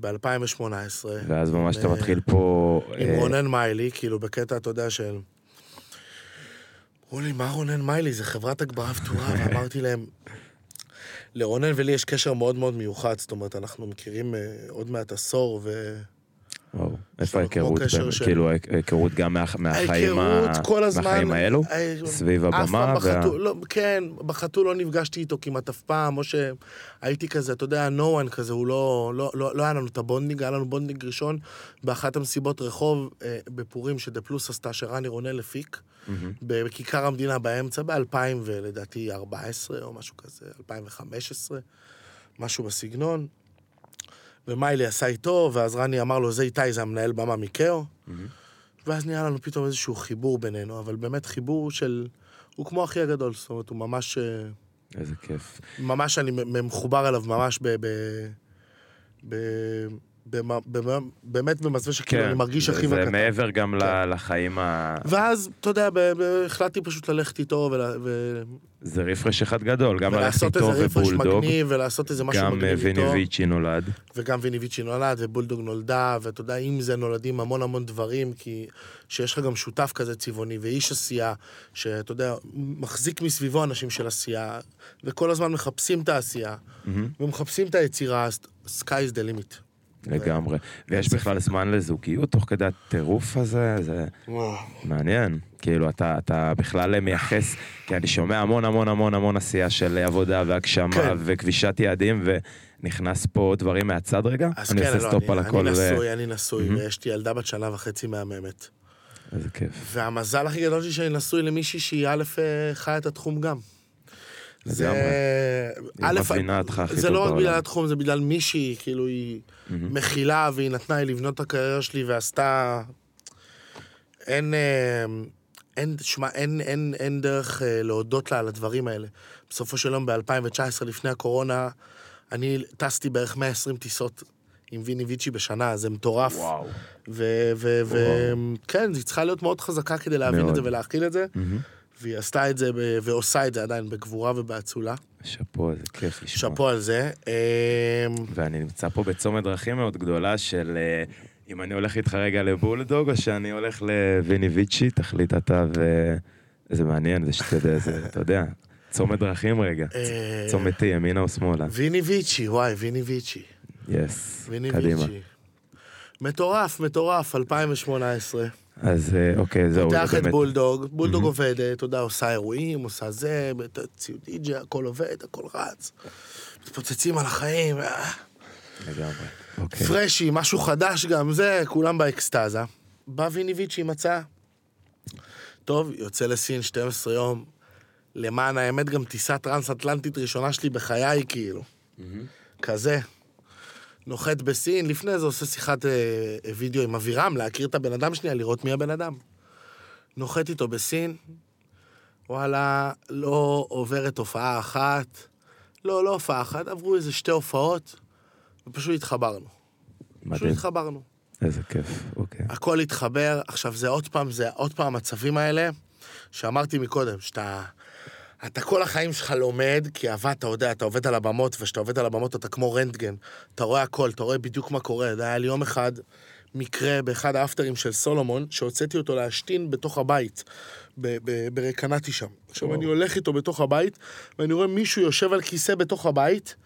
S2: ב-2018.
S1: ואז ממש אתה
S2: עם,
S1: מתחיל פה...
S2: עם
S1: אה,
S2: רונן מיילי, כאילו בקטע, אתה יודע, של... אמרו לי, מה רונן מיילי? זה חברת הגברה ותאורה, ואמרתי להם, לרונן ולי יש קשר מאוד מאוד מיוחד, זאת אומרת, אנחנו מכירים אה, עוד מעט עשור, ו...
S1: וואו. איפה ההיכרות? כאילו ההיכרות גם מה- מהחיים האלו?
S2: אה,
S1: סביב
S2: אף
S1: הבמה?
S2: לא, כן, בחתול לא נפגשתי איתו כמעט אף פעם, או שהייתי כזה, אתה יודע, no one כזה, הוא לא, לא, לא, לא היה לנו את ה bonding, היה לנו bonding ראשון באחת המסיבות רחוב אה, בפורים שדה פלוס עשתה, שרני רונל הפיק. בכיכר המדינה באמצע, ב-2000 ולדעתי 14 או משהו כזה, 2015, משהו בסגנון. ומיילי עשה איתו, ואז רני אמר לו, זה איתי, זה המנהל במה מקאו.
S1: מהמם.
S2: ואז נהיה לנו פתאום איזשהו חיבור בינינו, אבל באמת חיבור של... הוא כמו אחי הגדול, זאת אומרת, הוא ממש... אה,
S1: איזה כיף.
S2: ממש אני מחובר אליו ממש ב... ב... ב... באמת במסווה שכאילו אני מרגיש אחי
S1: כן, זה. מעבר גם
S2: כן.
S1: לחיים ה...
S2: ואז, אתה יודע, החלטתי פשוט ללכת איתו ול... ו...
S1: זה רפרש אחד גדול, גם ללכת
S2: ולעשות
S1: איתו
S2: איזה רפרש
S1: ובולדוג,
S2: מגניב, ולעשות איזה משהו
S1: גם אה,
S2: מגניב איתו.
S1: ויני ויצ'י נולד.
S2: וגם ויני ויצ'י נולד, ובולדוג נולדה, ואתה יודע, עם זה נולדים המון המון דברים, כי שיש לך גם שותף כזה צבעוני, ואיש עשייה, שאתה יודע, מחזיק מסביבו אנשים של עשייה, וכל הזמן מחפשים את העשייה. ומחפשים את היצירה, sky is the limit.
S1: לגמרי. ויש בכלל זמן לזוגיות תוך כדי הטירוף הזה, זה מעניין. כאילו, אתה, אתה בכלל מייחס, כי אני שומע המון המון המון המון עשייה של עבודה והגשמה
S2: כן.
S1: וכבישת יעדים, ונכנס פה דברים מהצד רגע. אני
S2: כן,
S1: עושה
S2: לא,
S1: stop
S2: אני,
S1: על הכל.
S2: אני
S1: ו-
S2: נשוי, אני נשוי,
S1: מהמם.
S2: ויש לי ילדה בת שנה וחצי מהממת.
S1: איזה כיף.
S2: והמזל הכי גדול שלי שאני נשוי למישהי שהיא א' אה, חיה את התחום גם. זה...
S1: היא מבינה אותך הכי
S2: זה
S1: טוב
S2: לא רק. בגלל התחום, זה בגלל מישהי, כאילו היא. מכילה, והיא נתנה לי לבנות את הקריירה שלי ועשתה... אין... אה, אין, שמע, אין, אין, אין דרך אה, להודות לה על הדברים האלה. בסופו של יום, ב-2019, לפני הקורונה, אני טסתי בערך 120 טיסות עם ויני ויצ'י בשנה, זה מטורף.
S1: וואו.
S2: וכן, היא צריכה להיות מאוד חזקה כדי להבין
S1: מאוד.
S2: את זה ולהכיל את זה,
S1: מהמם.
S2: והיא עשתה את זה ב- ועושה את זה עדיין בגבורה ובאצולה.
S1: שאפו, איזה כיף לשמוע.
S2: שאפו על זה. אמ,
S1: ואני נמצא פה בצומת דרכים מאוד גדולה של אה, אם אני הולך איתך רגע לבולדוג או שאני הולך לוויני ויצ'י, תחליט אתה ו... זה מעניין, זה שאתה יודע, זה, אתה יודע, צומת דרכים רגע.
S2: אה,
S1: צומת T, ימינה או שמאלה.
S2: ויני ויצ'י, וואי, ויני ויצ'י.
S1: יס, קדימה.
S2: מטורף, מטורף, 2018.
S1: אז אה, אוקיי, זהו,
S2: פותח
S1: זה
S2: את
S1: באמת.
S2: בולדוג, בולדוג
S1: מהמם.
S2: עובדת, אתה יודע, עושה אירועים, עושה זה, ציוד די.ג'י, הכל עובד, הכל רץ. מתפוצצים על החיים, אה.
S1: לגמרי. אוקיי.
S2: פרשי, משהו חדש גם, זה, כולם באקסטזה. בא ויני ויצ'י מצא. טוב, יוצא לסין 12 יום. למען האמת, גם טיסה טרנס-אטלנטית ראשונה שלי בחיי, כאילו. כזה. נוחת בסין, לפני זה עושה שיחת אה, אה, וידאו עם אבירם, להכיר את הבן אדם שנייה, לראות מי הבן אדם. נוחת איתו בסין, וואלה, לא עוברת הופעה אחת. לא, לא הופעה אחת, עברו איזה שתי הופעות, ופשוט התחברנו. פשוט
S1: מדהים,
S2: התחברנו.
S1: איזה כיף, אוקיי.
S2: הכל התחבר, עכשיו זה עוד פעם, זה עוד פעם המצבים האלה, שאמרתי מקודם, שאתה... אתה כל החיים שלך לומד, כי אהבה, אתה יודע, אתה עובד על הבמות, וכשאתה עובד על הבמות אתה כמו רנטגן. אתה רואה הכל, אתה רואה בדיוק מה קורה. זה היה לי יום אחד מקרה באחד האפטרים של סולומון, שהוצאתי אותו להשתין בתוך הבית, ברקנתי שם. עכשיו. אני הולך איתו בתוך הבית, ואני רואה מישהו יושב על כיסא בתוך הבית,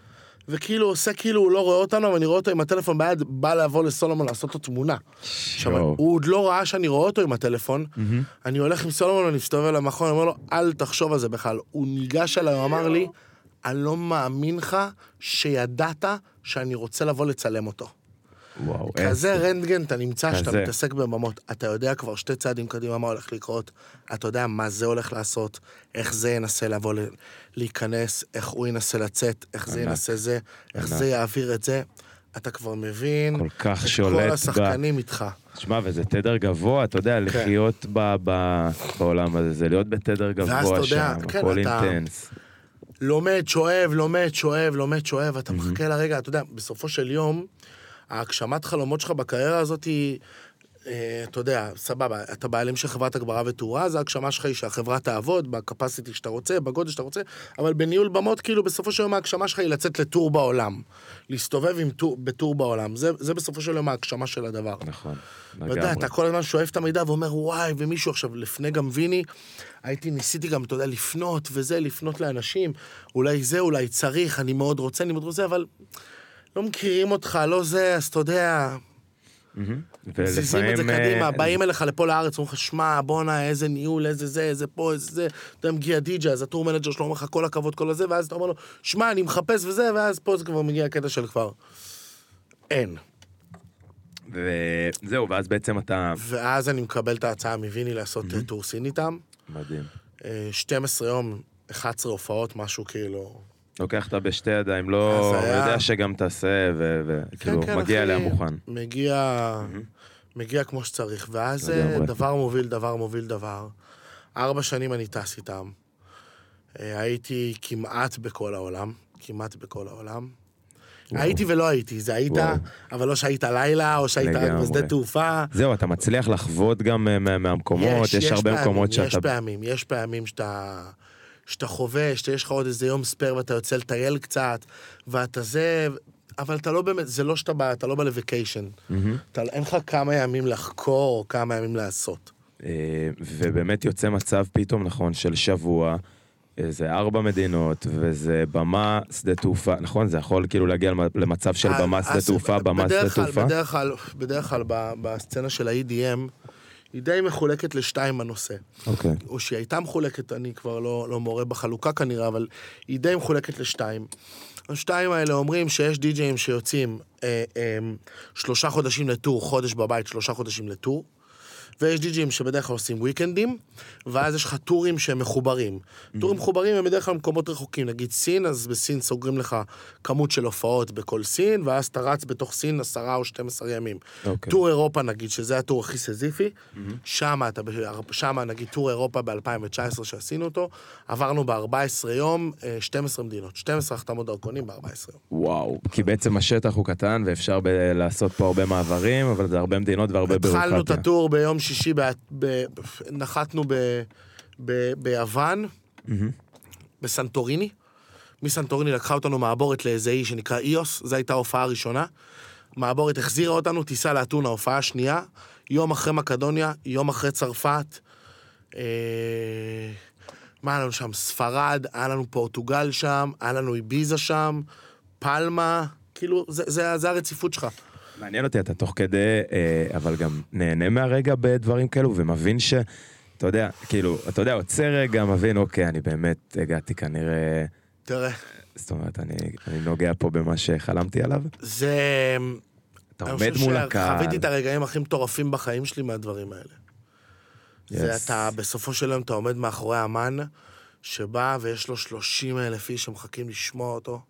S2: וכאילו עושה כאילו הוא לא רואה אותנו, ואני רואה אותו עם הטלפון ביד, בא לבוא לסולומון לעשות לו תמונה. עכשיו. הוא עוד לא ראה שאני רואה אותו עם הטלפון, אני הולך עם סולומון, אני מסתובב למכון, אני אומר לו, אל תחשוב על זה בכלל. הוא ניגש אליי, הוא אמר לי, אני לא מאמין לך שידעת שאני רוצה לבוא לצלם אותו.
S1: וואו,
S2: כזה
S1: איזה-
S2: רנטגן אתה נמצא, שאתה
S1: כזה.
S2: מתעסק בממות, אתה יודע כבר שתי צעדים קדימה מה הולך לקרות, אתה יודע מה זה הולך לעשות, איך זה ינסה לבוא ל- להיכנס, איך הוא ינסה לצאת, איך זה
S1: ענק.
S2: ינסה זה, איך
S1: ענק.
S2: זה יעביר את זה, אתה כבר מבין
S1: כל כך שולט
S2: כל
S1: ב-
S2: השחקנים איתך.
S1: שמע, וזה תדר גבוה, אתה יודע,
S2: כן.
S1: לחיות ב- ב- בעולם הזה, זה להיות בתדר גבוה
S2: יודע,
S1: שם,
S2: כן,
S1: הכל
S2: אתה-
S1: אינטנס.
S2: לומד, שואב, לומד, שואב, לומד, שואב, אתה
S1: Mhm.
S2: מחכה לרגע, אתה יודע, בסופו של יום, ההגשמת חלומות שלך בקריירה הזאת היא, אה, אתה יודע, סבבה, אתה בעלים של חברת הגברה ותאורה, אז ההגשמה שלך היא שהחברה תעבוד בקפסיטי שאתה רוצה, בגודל שאתה רוצה, אבל בניהול במות, כאילו, בסופו של יום ההגשמה שלך היא לצאת לטור בעולם. להסתובב עם טור, בטור בעולם. זה, זה בסופו של יום ההגשמה של הדבר.
S1: נכון,
S2: אתה יודע,
S1: לגמרי.
S2: אתה כל הזמן שואף את המידע ואומר, וואי, ומישהו עכשיו, לפני גם ויני, הייתי, ניסיתי גם, אתה יודע, לפנות וזה, לפנות לאנשים, אולי זה, אולי צריך, אני מאוד רוצה, אני מאוד רוצה, אבל לא מכירים אותך, לא זה, אז אתה יודע,
S1: מהמם.
S2: מזיזים את זה קדימה,
S1: אה,
S2: באים אליך לפה לארץ, אומרים לך, שמע, בואנה, איזה ניהול, איזה זה, איזה פה, איזה זה, אתה יודע, מגיע די.ג'יי, אז ה tour manager שלו אומר לך, כל הכבוד, כל הזה, ואז אתה אומר לו, שמע, אני מחפש וזה, ואז פה זה כבר מגיע הקטע של כבר, אין.
S1: וזהו, ואז בעצם אתה...
S2: ואז אני מקבל את ההצעה מוויני לעשות אה, tour סין איתם.
S1: מדהים.
S2: אה, 12 יום, 11 הופעות, משהו כאילו...
S1: לוקח אותה בשתי ידיים, לא...
S2: היה-
S1: יודע שגם תעשה, וכאילו,
S2: כן,
S1: מגיע
S2: אחי,
S1: אליה מוכן.
S2: מגיע, מגיע כמו שצריך, ואז אה. דבר מוביל דבר מוביל דבר. ארבע שנים אני טס איתם. אה, הייתי כמעט בכל העולם, כמעט בכל העולם.
S1: וואו.
S2: הייתי ולא הייתי, זה היית,
S1: וואו.
S2: אבל לא שהיית לילה, או שהיית רק. בשדה תעופה.
S1: זהו, אתה מצליח לחוות גם אה, מה- מהמקומות, יש הרבה
S2: פעמים,
S1: מקומות
S2: יש
S1: שאתה...
S2: פעמים, יש פעמים שאתה... שאתה חווה, שיש לך עוד איזה יום ספייר ואתה יוצא לטייל קצת, ואתה זה, אבל אתה לא באמת, זה לא שאתה בא, אתה לא בא לווקיישן.
S1: מהמם.
S2: אתה, אין לך כמה ימים לחקור או כמה ימים לעשות.
S1: אה, ובאמת יוצא מצב פתאום, נכון, של שבוע, אה, זה ארבע מדינות, וזה במה, שדה תעופה, נכון? זה יכול כאילו להגיע למ- למצב של במה,
S2: אז-
S1: שדה תעופה, במה, שדה תעופה?
S2: בדרך כלל, בדרך כלל בסצנה של ה-EDM, היא די מחולקת לשתיים בנושא.
S1: אוקיי.
S2: או שהיא הייתה מחולקת, אני כבר לא, לא מורה בחלוקה כנראה, אבל היא די מחולקת לשתיים. השתיים האלה אומרים שיש די-ג'אים שיוצאים אה, אה, שלושה חודשים לטור, חודש בבית, שלושה חודשים לטור. ויש די-ג'אים שבדרך כלל עושים וויקנדים, ואז יש לך טורים שהם מחוברים. טורים מחוברים הם בדרך כלל מקומות רחוקים, נגיד סין, אז בסין סוגרים לך כמות של הופעות בכל סין, ואז אתה רץ בתוך סין עשרה או 12 ימים.
S1: אוקיי.
S2: טור אירופה נגיד, שזה הטור הכי סזיפי, שמה אתה, ב- שמה נגיד טור אירופה ב-2019 שעשינו אותו, עברנו ב-14 יום אה, 12 מדינות, 12 החתמות דרכונים ב-14 יום.
S1: וואו, כי בעצם השטח הוא קטן ואפשר ב- לעשות פה הרבה מעברים, אבל זה הרבה מדינות והרבה בירוקרטיה.
S2: התחלנו את הטור ביום שישי, ב- ב- נחתנו ב- ב- ביוון. בסנטוריני. מסנטוריני לקחה אותנו מעבורת לאיזה אי שנקרא איוס, זו הייתה ההופעה הראשונה. מעבורת החזירה אותנו, טיסה לאתונה, הופעה השנייה. יום אחרי מקדוניה, יום אחרי צרפת. אה, מה היה לנו שם? ספרד, היה לנו פורטוגל שם, היה לנו איביזה שם, פלמה, כאילו, זה, זה, זה הרציפות שלך.
S1: מעניין אותי, אתה תוך כדי, אה, אבל גם נהנה מהרגע בדברים כאלו ומבין ש... אתה יודע, כאילו, אתה יודע, עוצר רגע, מבין, אוקיי, אני באמת הגעתי כנראה...
S2: תראה,
S1: זאת אומרת, אני, אני נוגע פה במה שחלמתי עליו.
S2: זה...
S1: אתה
S2: אני
S1: עומד
S2: חושב
S1: מול הקהל.
S2: חוויתי את הרגעים הכי מטורפים בחיים שלי מהדברים האלה. זה
S1: Yes.
S2: אתה, בסופו של יום אתה עומד מאחורי אמן שבא ויש לו 30 אלף איש שמחכים לשמוע אותו.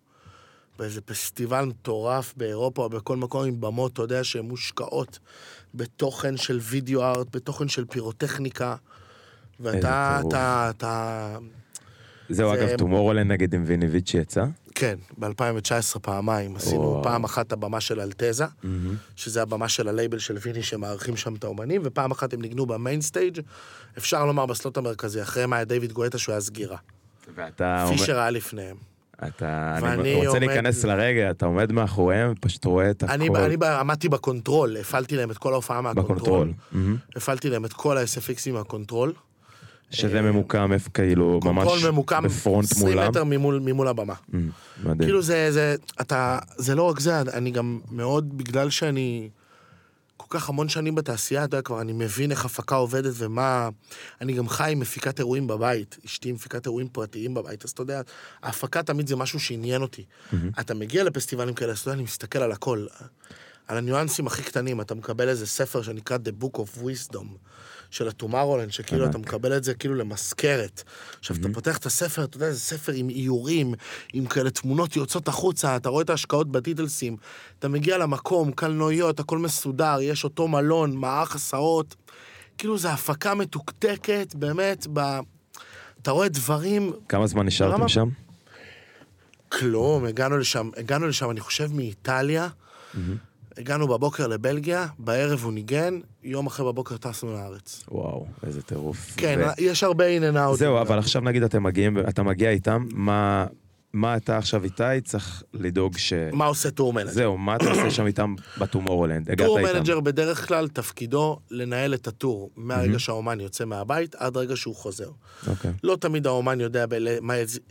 S2: באיזה פסטיבל מטורף באירופה או בכל מקום עם במות, אתה יודע, שהן מושקעות בתוכן של video art, בתוכן של פירוטכניקה. ואתה. אתה, אתה,
S1: זהו,
S2: זה-
S1: אגב, Tomorrowland נגיד עם ויני ויצ'י יצא.
S2: כן, ב-2019 פעמיים עשינו. פעם אחת את הבמה של אלטזה, שזה הבמה של הלייבל של ויני שמארחים שם את האומנים, ופעם אחת הם ניגנו ב main stage, אפשר לומר ב slot המרכזי, אחריהם היה דיוויד גואטה שהוא היה סגירה.
S1: ואתה
S2: פישר היה לפניהם.
S1: אתה, אני רוצה
S2: עומד-
S1: להיכנס לרגע, אתה עומד מאחוריהם, פשוט רואה את הכל
S2: אני, עמדתי ב control, הפעלתי להם את כל ההופעה מה
S1: control. ב control.
S2: הפעלתי להם את כל ה-SFX ים מה control.
S1: שזה ממוקם, איפה כאילו, ממש
S2: control ממוקם
S1: ב front
S2: 20
S1: מולם.
S2: מטר ממול, ממול הבמה.
S1: Mm, מדהים.
S2: כאילו זה, זה, אתה, זה לא רק זה, אני גם מאוד, בגלל שאני כל כך המון שנים בתעשייה, אתה יודע, כבר אני מבין איך הפקה עובדת ומה... אני גם חי עם מפיקת אירועים בבית, אשתי מפיקת אירועים פרטיים בבית, אז אתה יודע, ההפקה תמיד זה משהו שעניין אותי. אתה מגיע לפסטיבלים כאלה, אז אתה יודע, אני מסתכל על הכל, על הניואנסים הכי קטנים, אתה מקבל איזה ספר שנקרא The Book of Wisdom. של הטומארולנד, שכאילו אתה מקבל את זה כאילו למזכרת. עכשיו, אתה פותח את הספר, אתה יודע, זה ספר עם איורים, עם כאלה תמונות יוצאות החוצה, אתה רואה את ההשקעות בטיטלסים, אתה מגיע למקום, קלנועיות, הכל מסודר, יש אותו מלון, מערך הסעות. כאילו, זו הפקה מתוקתקת, באמת, ב... אתה רואה דברים...
S1: כמה זמן נשארתם? שם?
S2: כלום, הגענו לשם, הגענו לשם, אני חושב, מאיטליה. הגענו בבוקר לבלגיה, בערב הוא ניגן, יום אחרי בבוקר טסנו לארץ.
S1: וואו, איזה טירוף.
S2: כן,
S1: ו-
S2: יש הרבה in out.
S1: זהו, אבל עכשיו נגיד אתם מגיעים, אתה מגיע איתם, מה, מה אתה עכשיו איתי צריך לדאוג ש...
S2: מה עושה tour manager?
S1: זהו, מה אתה עושה שם איתם ב
S2: Tomorrowland?
S1: Tour.
S2: manager בדרך כלל תפקידו לנהל את ה tour מהרגע שהאומן יוצא מהבית עד רגע שהוא חוזר.
S1: אוקיי.
S2: לא תמיד האומן יודע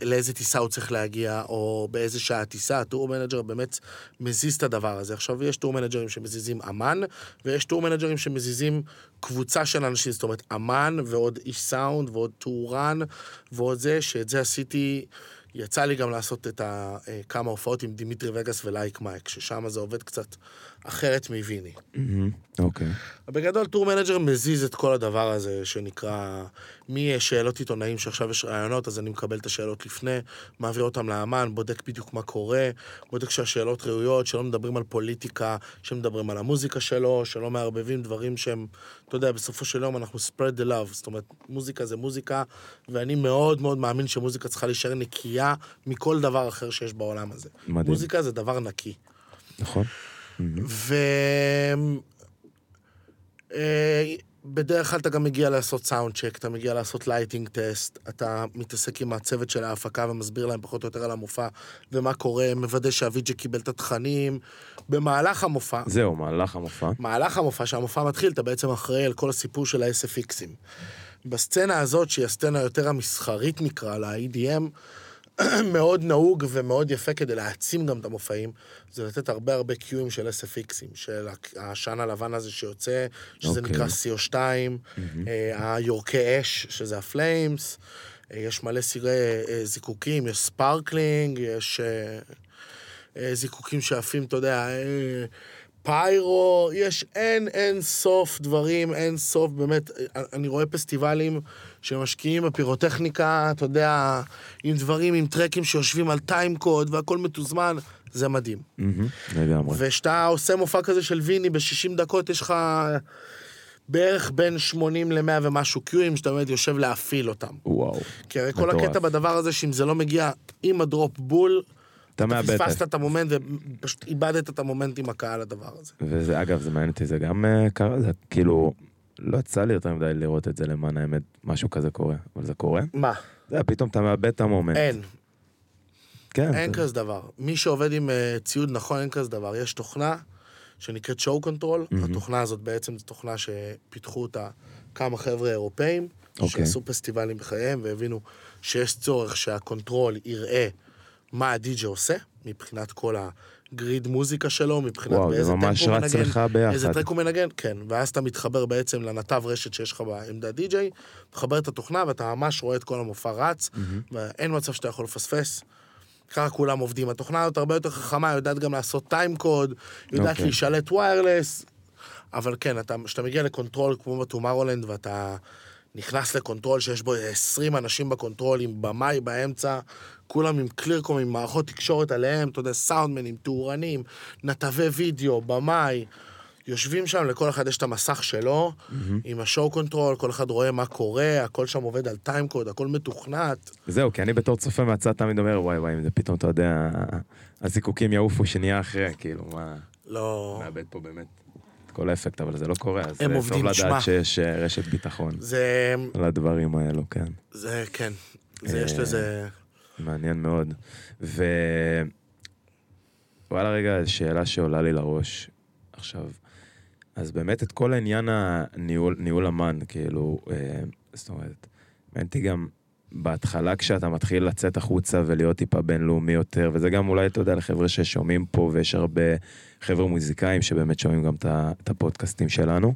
S2: לאיזה טיסה הוא צריך להגיע, או באיזה שעה הטיסה, ה tour manager באמת מזיז את הדבר הזה. עכשיו, יש tour manager ים שמזיזים אמן, ויש tour manager ים שמזיזים קבוצה של אנשים, זאת אומרת, אמן ועוד איש סאונד ועוד תאורן ועוד זה, שאת זה עשיתי, יצא לי גם לעשות את ה, אה, כמה הופעות עם דימיטרי וגאס ולייק מייק, ששם זה עובד קצת אחרת מוויני.
S1: מהמם, אוקיי.
S2: בגדול, tour manager מזיז את כל הדבר הזה שנקרא משאלות עיתונאים שעכשיו יש ראיונות, אז אני מקבל את השאלות לפני, מעביר אותם לאמן, בודק בדיוק מה קורה, בודק שהשאלות ראויות, שלא מדברים על פוליטיקה, שמדברים על המוזיקה שלו, שלא מערבבים דברים שהם, אתה יודע, בסופו של יום אנחנו spread the love, זאת אומרת, מוזיקה זה מוזיקה, ואני מאוד מאוד מאמין שמוזיקה צריכה להישאר נקייה מכל דבר אחר שיש בעולם הזה.
S1: מדהים.
S2: מוזיקה זה דבר נקי.
S1: נכון.
S2: ו... אה, בדרך כלל אתה גם מגיע לעשות sound check, אתה מגיע לעשות lighting test, אתה מתעסק עם הצוות של ההפקה ומסביר להם פחות או יותר על המופע ומה קורה, מוודא שה VJ קיבל את התכנים. במהלך המופע,
S1: זהו, מהלך המופע.
S2: מהלך המופע, שהמופע מתחיל, אתה בעצם אחראי על כל הסיפור של ה-SFX ים. בסצנה הזאת, שהיא הסצנה יותר המסחרית נקרא לה, ה-EDM, מאוד נהוג ומאוד יפה כדי להעצים גם את המופעים, זה לתת הרבה הרבה cue ים של SFX ים, של העשן הלבן הזה שיוצא, שזה
S1: אוקיי.
S2: נקרא CO2, אה, היורקי אש, שזה ה flames, אה, יש מלא סוגי אה, זיקוקים, יש sparkling, יש זיקוקים שעפים, אתה יודע, pyro, יש אין אין סוף דברים, אין סוף, באמת, אני רואה פסטיבלים שמשקיעים בפירוטכניקה, אתה יודע, עם דברים, עם טרקים שיושבים על timecode והכל מתוזמן, זה מדהים.
S1: לגמרי.
S2: וכשאתה עושה מופע כזה של ויני ב-60 דקות, יש לך בערך בין 80 ל-100 ומשהו קיואים, שאתה באמת יושב להפעיל אותם.
S1: וואו.
S2: כי הרי כל. הקטע בדבר הזה, שאם זה לא מגיע עם ה drop בול,
S1: אתה מאבד את
S2: פספסת את המומנט ופשוט איבדת את המומנט עם הקהל הדבר הזה.
S1: וזה, אגב, זה מעניין אותי, זה גם אה, קרה, זה כאילו, לא יצא לי יותר מדי לראות את זה למען האמת, משהו כזה קורה, אבל זה קורה.
S2: מה?
S1: זה, פתאום אתה מאבד את המומנט.
S2: אין,
S1: כן.
S2: אין
S1: זה-
S2: כזה דבר. מי שעובד עם אה, ציוד נכון, אין כזה דבר. יש תוכנה שנקראת show control, התוכנה הזאת בעצם זו תוכנה שפיתחו אותה כמה חבר'ה אירופאים,
S1: אוקיי.
S2: שעשו פסטיבלים בחייהם והבינו שיש צורך שה control יראה מה הדי-ג'י עושה, מבחינת כל ה grid מוזיקה שלו, מבחינת
S1: וואו, זה
S2: באיזה
S1: ממש
S2: טמפו הוא
S1: רץ
S2: מנגן,
S1: לך ביחד.
S2: איזה track הוא מנגן, כן, ואז אתה מתחבר בעצם לנתב רשת שיש לך בעמדת די-ג'יי, מחבר את התוכנה ואתה ממש רואה את כל המופע רץ, ואין מצב שאתה יכול לפספס. ככה כולם עובדים. התוכנה הזאת הרבה יותר חכמה, יודעת גם לעשות time code, יודעת
S1: אוקיי.
S2: להישלט wireless, אבל כן, אתה- כשאתה מגיע ל control כמו ב Tomorrowland ואתה נכנס ל control שיש בו 20 אנשים ב control עם במאי באמצע, כולם עם Clear-Com, עם מערכות תקשורת עליהם, אתה יודע, סאונדמנים, תאורנים, נתבי וידאו, במאי. יושבים שם, לכל אחד יש את המסך שלו, עם ה show control, כל אחד רואה מה קורה, הכל שם עובד על timecode, הכל מתוכנת.
S1: זהו, כי אני בתור צופה מהצד תמיד אומר, וואי וואי, אם זה פתאום, אתה יודע, הזיקוקים יעופו שנהיה אחרי, כאילו, מה,
S2: לא...
S1: מאבד פה באמת כל האפקט, אבל זה לא קורה, אז
S2: הם
S1: זה
S2: עובדים,
S1: טוב. לדעת שיש אה, רשת ביטחון
S2: זה...
S1: לדברים האלו, כן.
S2: זה, כן. זה, יש
S1: אה,
S2: לזה...
S1: מעניין מאוד. ו... וואלה רגע, שאלה שעולה לי לראש עכשיו. אז באמת את כל העניין הניהול ניהול אמן, כאילו, אה, זאת אומרת, מעניין אותי גם בהתחלה כשאתה מתחיל לצאת החוצה ולהיות טיפה בינלאומי יותר, וזה גם אולי, אתה יודע, לחבר'ה ששומעים פה, ויש הרבה חבר'ה מוזיקאים שבאמת שומעים גם את הפודקאסטים שלנו.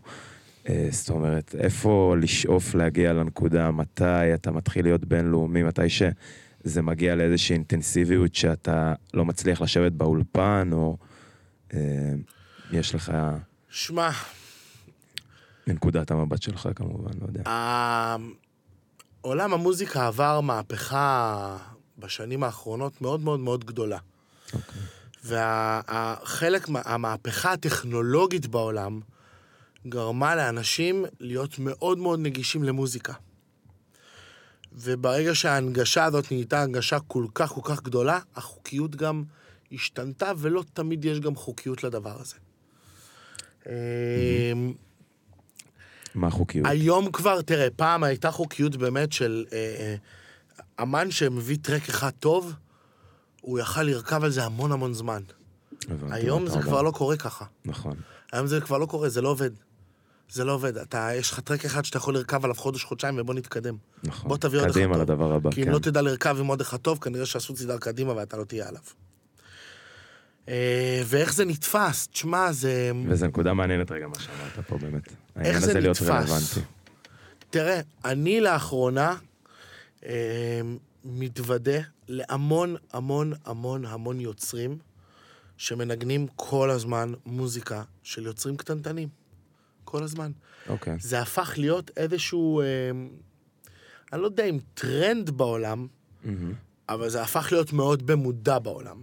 S1: אה, זאת אומרת, איפה לשאוף להגיע לנקודה, מתי אתה מתחיל להיות בינלאומי, מתי שזה מגיע לאיזושהי אינטנסיביות שאתה לא מצליח לשבת באולפן, או אה, יש לך
S2: שמע,
S1: מנקודת המבט שלך כמובן, לא יודע.
S2: ה- עולם המוזיקה עבר מהפכה בשנים האחרונות מאוד מאוד מאוד גדולה.
S1: אוקיי.
S2: והחלק, המהפכה הטכנולוגית בעולם גרמה לאנשים להיות מאוד מאוד נגישים למוזיקה. וברגע שההנגשה הזאת נהייתה הנגשה כל כך כל כך גדולה, החוקיות גם השתנתה, ולא תמיד יש גם חוקיות לדבר הזה. אמ,
S1: מה החוקיות?
S2: היום כבר, תראה, פעם הייתה חוקיות באמת של אה, אה, אמן שמביא טרק אחד טוב, הוא יכל לרכב על זה המון המון זמן. היום זה. כבר לא קורה ככה.
S1: נכון.
S2: היום זה כבר לא קורה, זה לא עובד. זה לא עובד. אתה, יש לך טרק אחד שאתה יכול לרכב עליו חודש, חודשיים, ובוא נתקדם.
S1: נכון.
S2: בוא תביא עוד אחד
S1: קדימה
S2: טוב.
S1: לדבר הבא,
S2: כי אם
S1: כן.
S2: לא תדע לרכב עם עוד אחד טוב, כנראה שעשו צידר קדימה ואתה לא תהיה עליו. אה, ואיך זה נתפס? תשמע, זה...
S1: וזו נקודה מעניינת רגע מה שאמרת פה באמת. העניין
S2: זה נתפס? תראה, אני לאחרונה אה, מתוודה להמון המון המון המון יוצרים שמנגנים כל הזמן מוזיקה של יוצרים קטנטנים. כל הזמן.
S1: אוקיי.
S2: זה הפך להיות איזשהו, אה, אני לא יודע אם טרנד בעולם,
S1: מהמם.
S2: אבל זה הפך להיות מאוד במודע בעולם.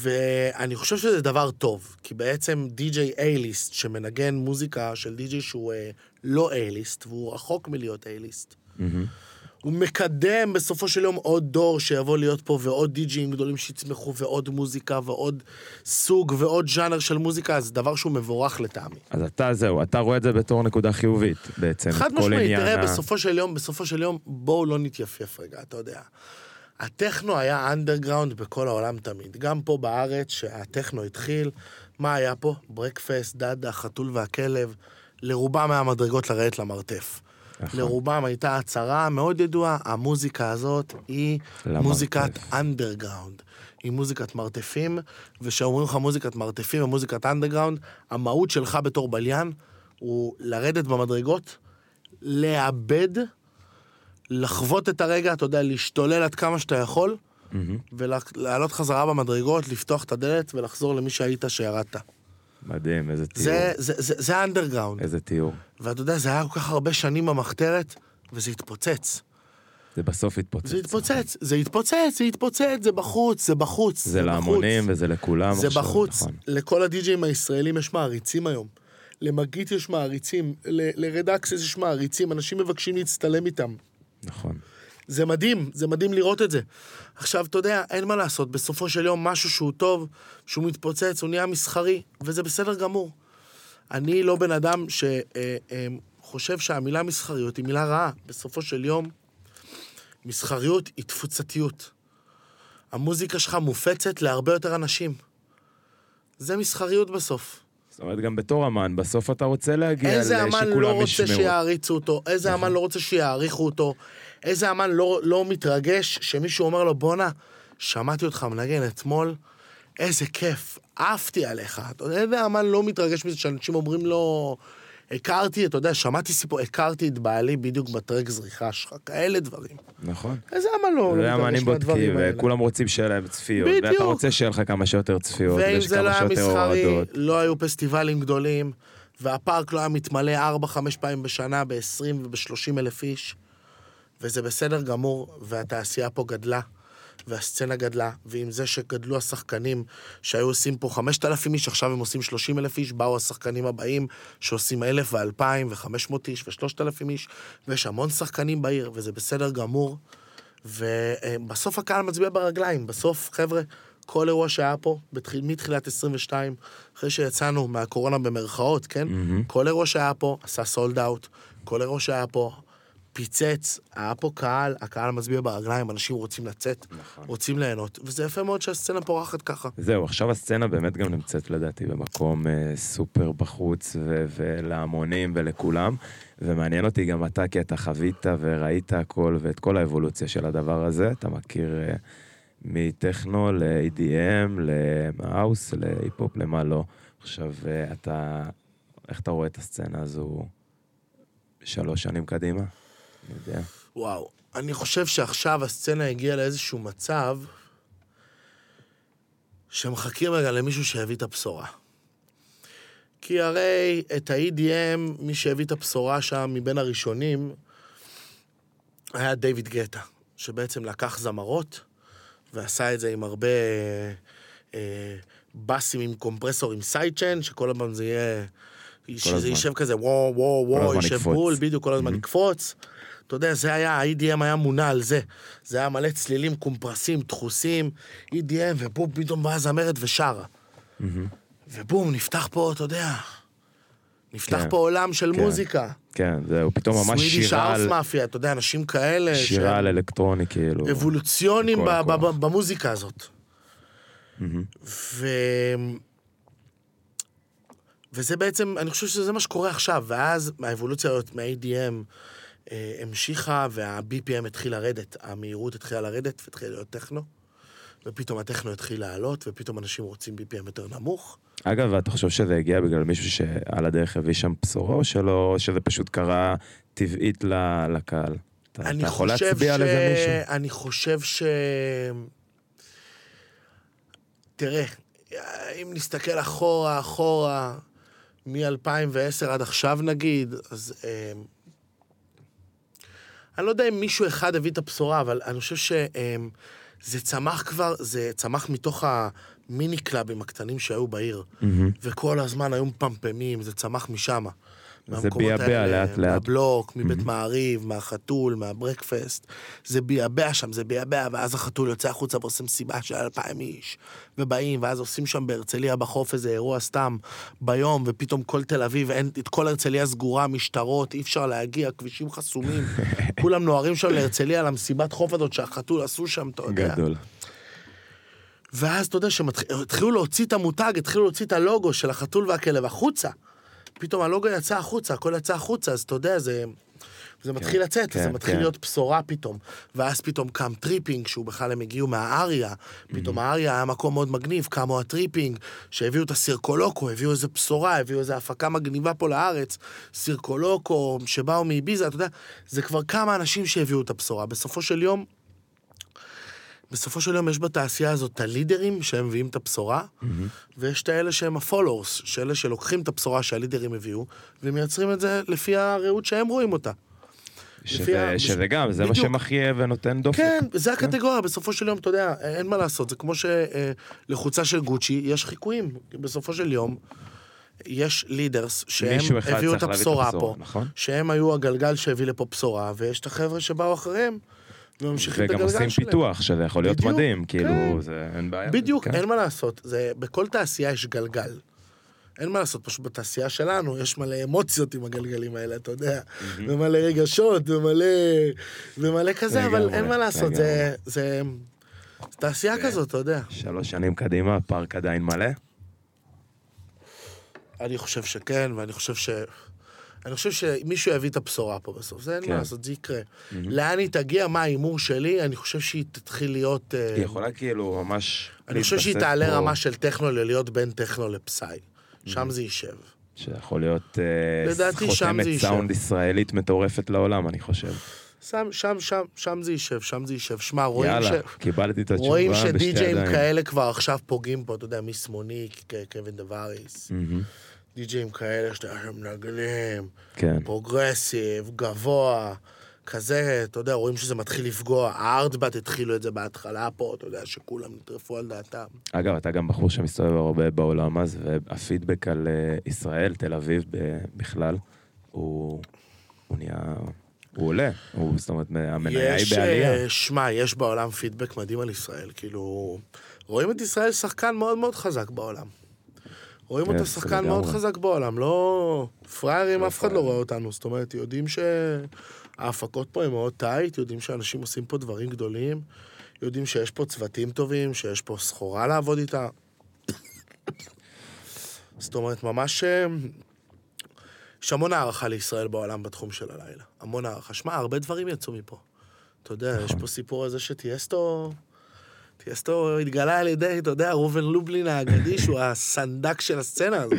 S2: ואני חושב שזה דבר טוב, כי בעצם די.ג'יי אייליסט שמנגן מוזיקה של די.ג'יי שהוא אה, לא אייליסט, והוא רחוק מלהיות אייליסט,
S1: מהמם.
S2: הוא מקדם בסופו של יום עוד דור שיבוא להיות פה, ועוד די.ג'יים גדולים שיצמחו, ועוד מוזיקה, ועוד סוג, ועוד ז'אנר של מוזיקה, אז זה דבר שהוא מבורך לטעמי.
S1: אז אתה זהו, אתה רואה את זה בתור נקודה חיובית בעצם.
S2: חד משמעית, תראה,
S1: ה-
S2: בסופו של יום, בסופו של יום, בואו לא נתייפייף רגע, אתה יודע. הטכנו היה אנדרגראונד בכל העולם תמיד. גם פה בארץ, שהטכנו התחיל, מה היה פה? ברקפסט, דאדה, חתול והכלב. לרובם היה מדרגות לרדת למרתף.
S1: נכון.
S2: לרובם הייתה הצהרה מאוד ידועה, המוזיקה הזאת היא
S1: למרתף.
S2: מוזיקת אנדרגראונד. היא מוזיקת מרתפים, וכשאומרים לך מוזיקת מרתפים ומוזיקת אנדרגראונד, המהות שלך בתור בליין הוא לרדת במדרגות, לאבד, לחוות את הרגע, אתה יודע, להשתולל עד כמה שאתה יכול,
S1: מהמם.
S2: ולעלות חזרה במדרגות, לפתוח את הדלת ולחזור למי שהיית שירדת.
S1: מדהים, איזה תיאור.
S2: זה, זה, זה, זה האנדרגראונד.
S1: איזה תיאור.
S2: ואתה יודע, זה היה כל כך הרבה שנים במחתרת, וזה התפוצץ.
S1: זה בסוף התפוצץ.
S2: זה התפוצץ, זה התפוצץ, זה התפוצץ, זה בחוץ, זה בחוץ.
S1: זה להמונים
S2: בחוץ.
S1: וזה לכולם.
S2: זה
S1: עכשיו,
S2: בחוץ.
S1: נכון.
S2: לכל הדי-ג'אים הישראלים יש מעריצים היום. למגית יש מעריצים, ל- לרדקס יש מעריצים, אנשים מבקשים להצטלם איתם.
S1: נכון.
S2: זה מדהים, זה מדהים לראות את זה. עכשיו, אתה יודע, אין מה לעשות, בסופו של יום משהו שהוא טוב, שהוא מתפוצץ, הוא נהיה מסחרי, וזה בסדר גמור. אני לא בן אדם שחושב שהמילה מסחריות היא מילה רעה. בסופו של יום, מסחריות היא תפוצתיות. המוזיקה שלך מופצת להרבה יותר אנשים. זה מסחריות בסוף.
S1: זאת אומרת, גם בתור אמן, בסוף אתה רוצה להגיע
S2: איזה אמן לא רוצה
S1: ישמעו.
S2: שיעריצו אותו, איזה
S1: נכון.
S2: אמן לא רוצה שיעריכו אותו, איזה אמן לא, לא מתרגש שמישהו אומר לו, בואנה, שמעתי אותך מנגן אתמול, איזה כיף, עפתי עליך. אתה יודע, איזה אמן לא מתרגש מזה שאנשים אומרים לו, הכרתי, אתה יודע, שמעתי סיפור, הכרתי את בעלי בדיוק בטרק זריחה שלך, כאלה דברים.
S1: נכון.
S2: איזה אמן לא, לא מתרגש
S1: אמנים בודקים,
S2: מהדברים האלה.
S1: וכולם רוצים שיהיה להם צפיות. ואתה
S2: בדיוק.
S1: רוצה שיהיה לך כמה שיותר צפיות,
S2: ואם זה לא היה מסחרי. לא היו פסטיבלים גדולים, והפארק לא היה מתמלא 4-5 פעמים בשנה ב-20 וב-30 אלף איש, וזה בסדר גמור, והתעשייה פה גדלה, והסצנה גדלה, ועם זה שגדלו השחקנים שהיו עושים פה 5,000 איש, עכשיו הם עושים 30 אלף איש, באו השחקנים הבאים שעושים 1,000 ו-2,000 ו-500 איש ו-3,000 איש, ויש המון שחקנים בעיר, וזה בסדר גמור. ובסוף הקהל מצביע ברגליים, בסוף, חבר'ה, כל אירוע שהיה פה, בתחיל, מתחילת 22, אחרי שיצאנו מהקורונה במרכאות, כן?
S1: מהמם.
S2: כל אירוע שהיה פה עשה סולד אאוט, כל אירוע שהיה פה פיצץ, היה פה קהל, הקהל מצביע ברגליים, אנשים רוצים לצאת,
S1: נכון.
S2: רוצים ליהנות, וזה יפה מאוד שהסצנה פורחת ככה.
S1: זהו, עכשיו הסצנה באמת גם נמצאת לדעתי במקום אה, סופר בחוץ ו- ולהמונים ולכולם, ומעניין אותי גם אתה, כי אתה חווית וראית הכל ואת כל האבולוציה של הדבר הזה, אתה מכיר אה, מטכנו ל-EDM, להאוס, להיפ-הופ, למה לא. עכשיו, אה, אתה, איך אתה רואה את הסצנה הזו שלוש שנים קדימה? יודע.
S2: וואו, אני חושב שעכשיו הסצנה הגיעה לאיזשהו מצב שמחכים רגע למישהו שיביא את הבשורה. כי הרי את ה-EDM, מי שהביא את הבשורה שם מבין הראשונים, היה דיוויד גטה, שבעצם לקח זמרות ועשה את זה עם הרבה אה, בסים עם קומפרסור עם סיידצ'יין, שכל הזמן זה יהיה... שזה
S1: הזמן.
S2: יישב כזה וואו וואו וואו, יישב. בול, בדיוק כל הזמן יקפוץ. אתה יודע, זה היה, ה-EDM היה מונע על זה. זה היה מלא צלילים קומפרסים, דחוסים, EDM, ובום, פתאום באה זמרת ושרה. ובום, נפתח פה, אתה יודע, נפתח
S1: כן,
S2: פה עולם של
S1: כן.
S2: מוזיקה.
S1: כן, זהו, פתאום ממש שירה על,
S2: מאפיה, אתה יודע, אנשים כאלה,
S1: שירה
S2: שהם
S1: על אלקטרוני, כאילו.
S2: אבולוציונים ב- ב-. ב- במוזיקה הזאת. ו... וזה בעצם, אני חושב שזה מה שקורה עכשיו, ואז האבולוציה הזאת מה-ADM המשיכה, וה-BPM התחיל לרדת, המהירות התחילה לרדת, והתחיל להיות טכנו, ופתאום הטכנו התחיל לעלות, ופתאום אנשים רוצים BPM יותר נמוך.
S1: אגב, אתה חושב שזה הגיע בגלל מישהו שעל הדרך הביא שם בשורה, או שלא, שזה פשוט קרה טבעית ל- לקהל? אתה, אתה יכול להצביע על איזה מישהו?
S2: אני חושב ש... תראה, אם נסתכל אחורה, אחורה, מ-2010 עד עכשיו נגיד, אז... אה, אני לא יודע אם מישהו אחד הביא את הבשורה, אבל אני חושב שזה צמח כבר, זה צמח מתוך המיני קלאבים הקטנים שהיו בעיר.
S1: מהמם.
S2: וכל הזמן היו מפמפמים, זה צמח משם.
S1: זה ביעבע לאט לאט.
S2: מהבלוק, מבית מעריב, מהחתול, מהברקפסט. זה ביעבע שם, זה ביעבע, ואז החתול יוצא החוצה ועושה מסיבה של אלפיים איש. ובאים, ואז עושים שם בהרצליה בחוף איזה אירוע סתם ביום, ופתאום כל תל אביב, אין, את כל הרצליה סגורה, משטרות, אי אפשר להגיע, כבישים חסומים. כולם נוהרים שם להרצליה למסיבת חוף הזאת שהחתול עשו שם, אתה יודע.
S1: גדול.
S2: ואז אתה יודע שהתחילו להוציא את המותג, התחילו להוציא את הלוגו של החתול והכלב החוצה. פתאום הלוגו יצא החוצה, הכל יצא החוצה, אז אתה יודע, זה... זה מתחיל לצאת,
S1: כן,
S2: זה מתחיל
S1: כן.
S2: להיות בשורה פתאום. ואז פתאום קם Tripping, שהוא בכלל הם הגיעו מהאריה. פתאום האריה היה מקום מאוד מגניב, קמו ה Tripping, שהביאו את ה Circoloco, הביאו איזה בשורה, הביאו איזה הפקה מגניבה פה לארץ. Circoloco, שבאו מאביזה, אתה יודע, זה כבר כמה אנשים שהביאו את הבשורה. בסופו של יום, בסופו של יום יש בתעשייה הזאת את הלידרים שהם מביאים את הבשורה, ויש את האלה שהם הפולורס, שאלה שלוקחים את הבשורה שהלידרים הביאו, ומייצרים את זה לפי הראות שהם רואים אותה.
S1: שזה,
S2: ה-
S1: שזה גם, זה מה
S2: בדיוק.
S1: שמחיה ונותן דופק.
S2: כן, זה הקטגוריה, בסופו של יום, אתה יודע, אין מה לעשות, זה כמו שלחוצה של גוצ'י יש חיקויים. בסופו של יום, יש לידרס שהם הביאו את הבשורה פה,
S1: נכון?
S2: שהם היו הגלגל שהביא לפה בשורה, ויש את החבר'ה שבאו אחריהם,
S1: וגם
S2: הגלגל שלהם.
S1: עושים פיתוח, שזה יכול להיות
S2: בדיוק,
S1: מדהים, כאילו,
S2: כן.
S1: זה אין בעיה.
S2: בדיוק,
S1: כן.
S2: אין מה לעשות. זה, בכל תעשייה יש גלגל. אין מה לעשות, פשוט בתעשייה שלנו יש מלא אמוציות עם הגלגלים האלה, אתה יודע, ומלא רגשות, ומלא, ומלא כזה, אבל
S1: לגמרי,
S2: אין מה לעשות, זה. זה, זה תעשייה כזאת, אתה יודע.
S1: שלוש שנים קדימה, הפארק עדיין מלא?
S2: אני חושב שכן, ואני חושב ש... אני חושב שמישהו יביא את הבשורה פה בסוף, זה אין
S1: כן.
S2: מה לעשות, זה יקרה. לאן היא תגיע, מה ההימור שלי, אני חושב שהיא תתחיל להיות... אה,
S1: היא יכולה כאילו ממש...
S2: אני חושב שהיא תעלה
S1: פה,
S2: רמה של טכנו ללהיות בין טכנו לפסאי. שם זה יישב.
S1: שיכול להיות אה, חותמת. סאונד ישראלית מטורפת לעולם, אני חושב.
S2: שם, שם, שם, שם זה יישב, שם זה יישב. שמע, רואים ש...
S1: יאללה, קיבלתי את התשובה
S2: רואים שדי-ג'אים. כאלה כבר עכשיו פוגעים פה, אתה יודע, מיס מוניק, קווין דווריס,
S1: מהמם.
S2: די-ג'אים כאלה מנגנים,
S1: כן.
S2: progressive, גבוה, כזה, אתה יודע, רואים שזה מתחיל לפגוע. הארדבט התחילו את זה בהתחלה פה, אתה יודע, שכולם נטרפו על דעתם.
S1: אגב, אתה גם בחור שמסתובב הרבה בעולם אז, והפידבק על אה, ישראל, תל אביב בכלל, הוא הוא נהיה... הוא עולה, הוא, זאת אומרת, המניה היא בעלייה.
S2: אה, שמע, יש בעולם פידבק מדהים על ישראל, כאילו... רואים את ישראל שחקן מאוד מאוד חזק בעולם. רואים
S1: כן,
S2: אותו שחקן מאוד. חזק בעולם, לא... פראיירים,
S1: לא
S2: אף אחד לא. רואה אותנו, זאת אומרת, יודעים ש... ההפקות פה הן מאוד טייט, יודעים שאנשים עושים פה דברים גדולים, יודעים שיש פה צוותים טובים, שיש פה סחורה לעבוד איתה. זאת אומרת, ממש... אה, יש המון הערכה לישראל בעולם בתחום של הלילה. המון הערכה. שמע, הרבה דברים יצאו מפה. אתה יודע, יש פה סיפור הזה שטיאסטו... טיאסטו התגלה על ידי, אתה יודע, ראובן לובלין האגדי, שהוא הסנדק של הסצנה הזאת.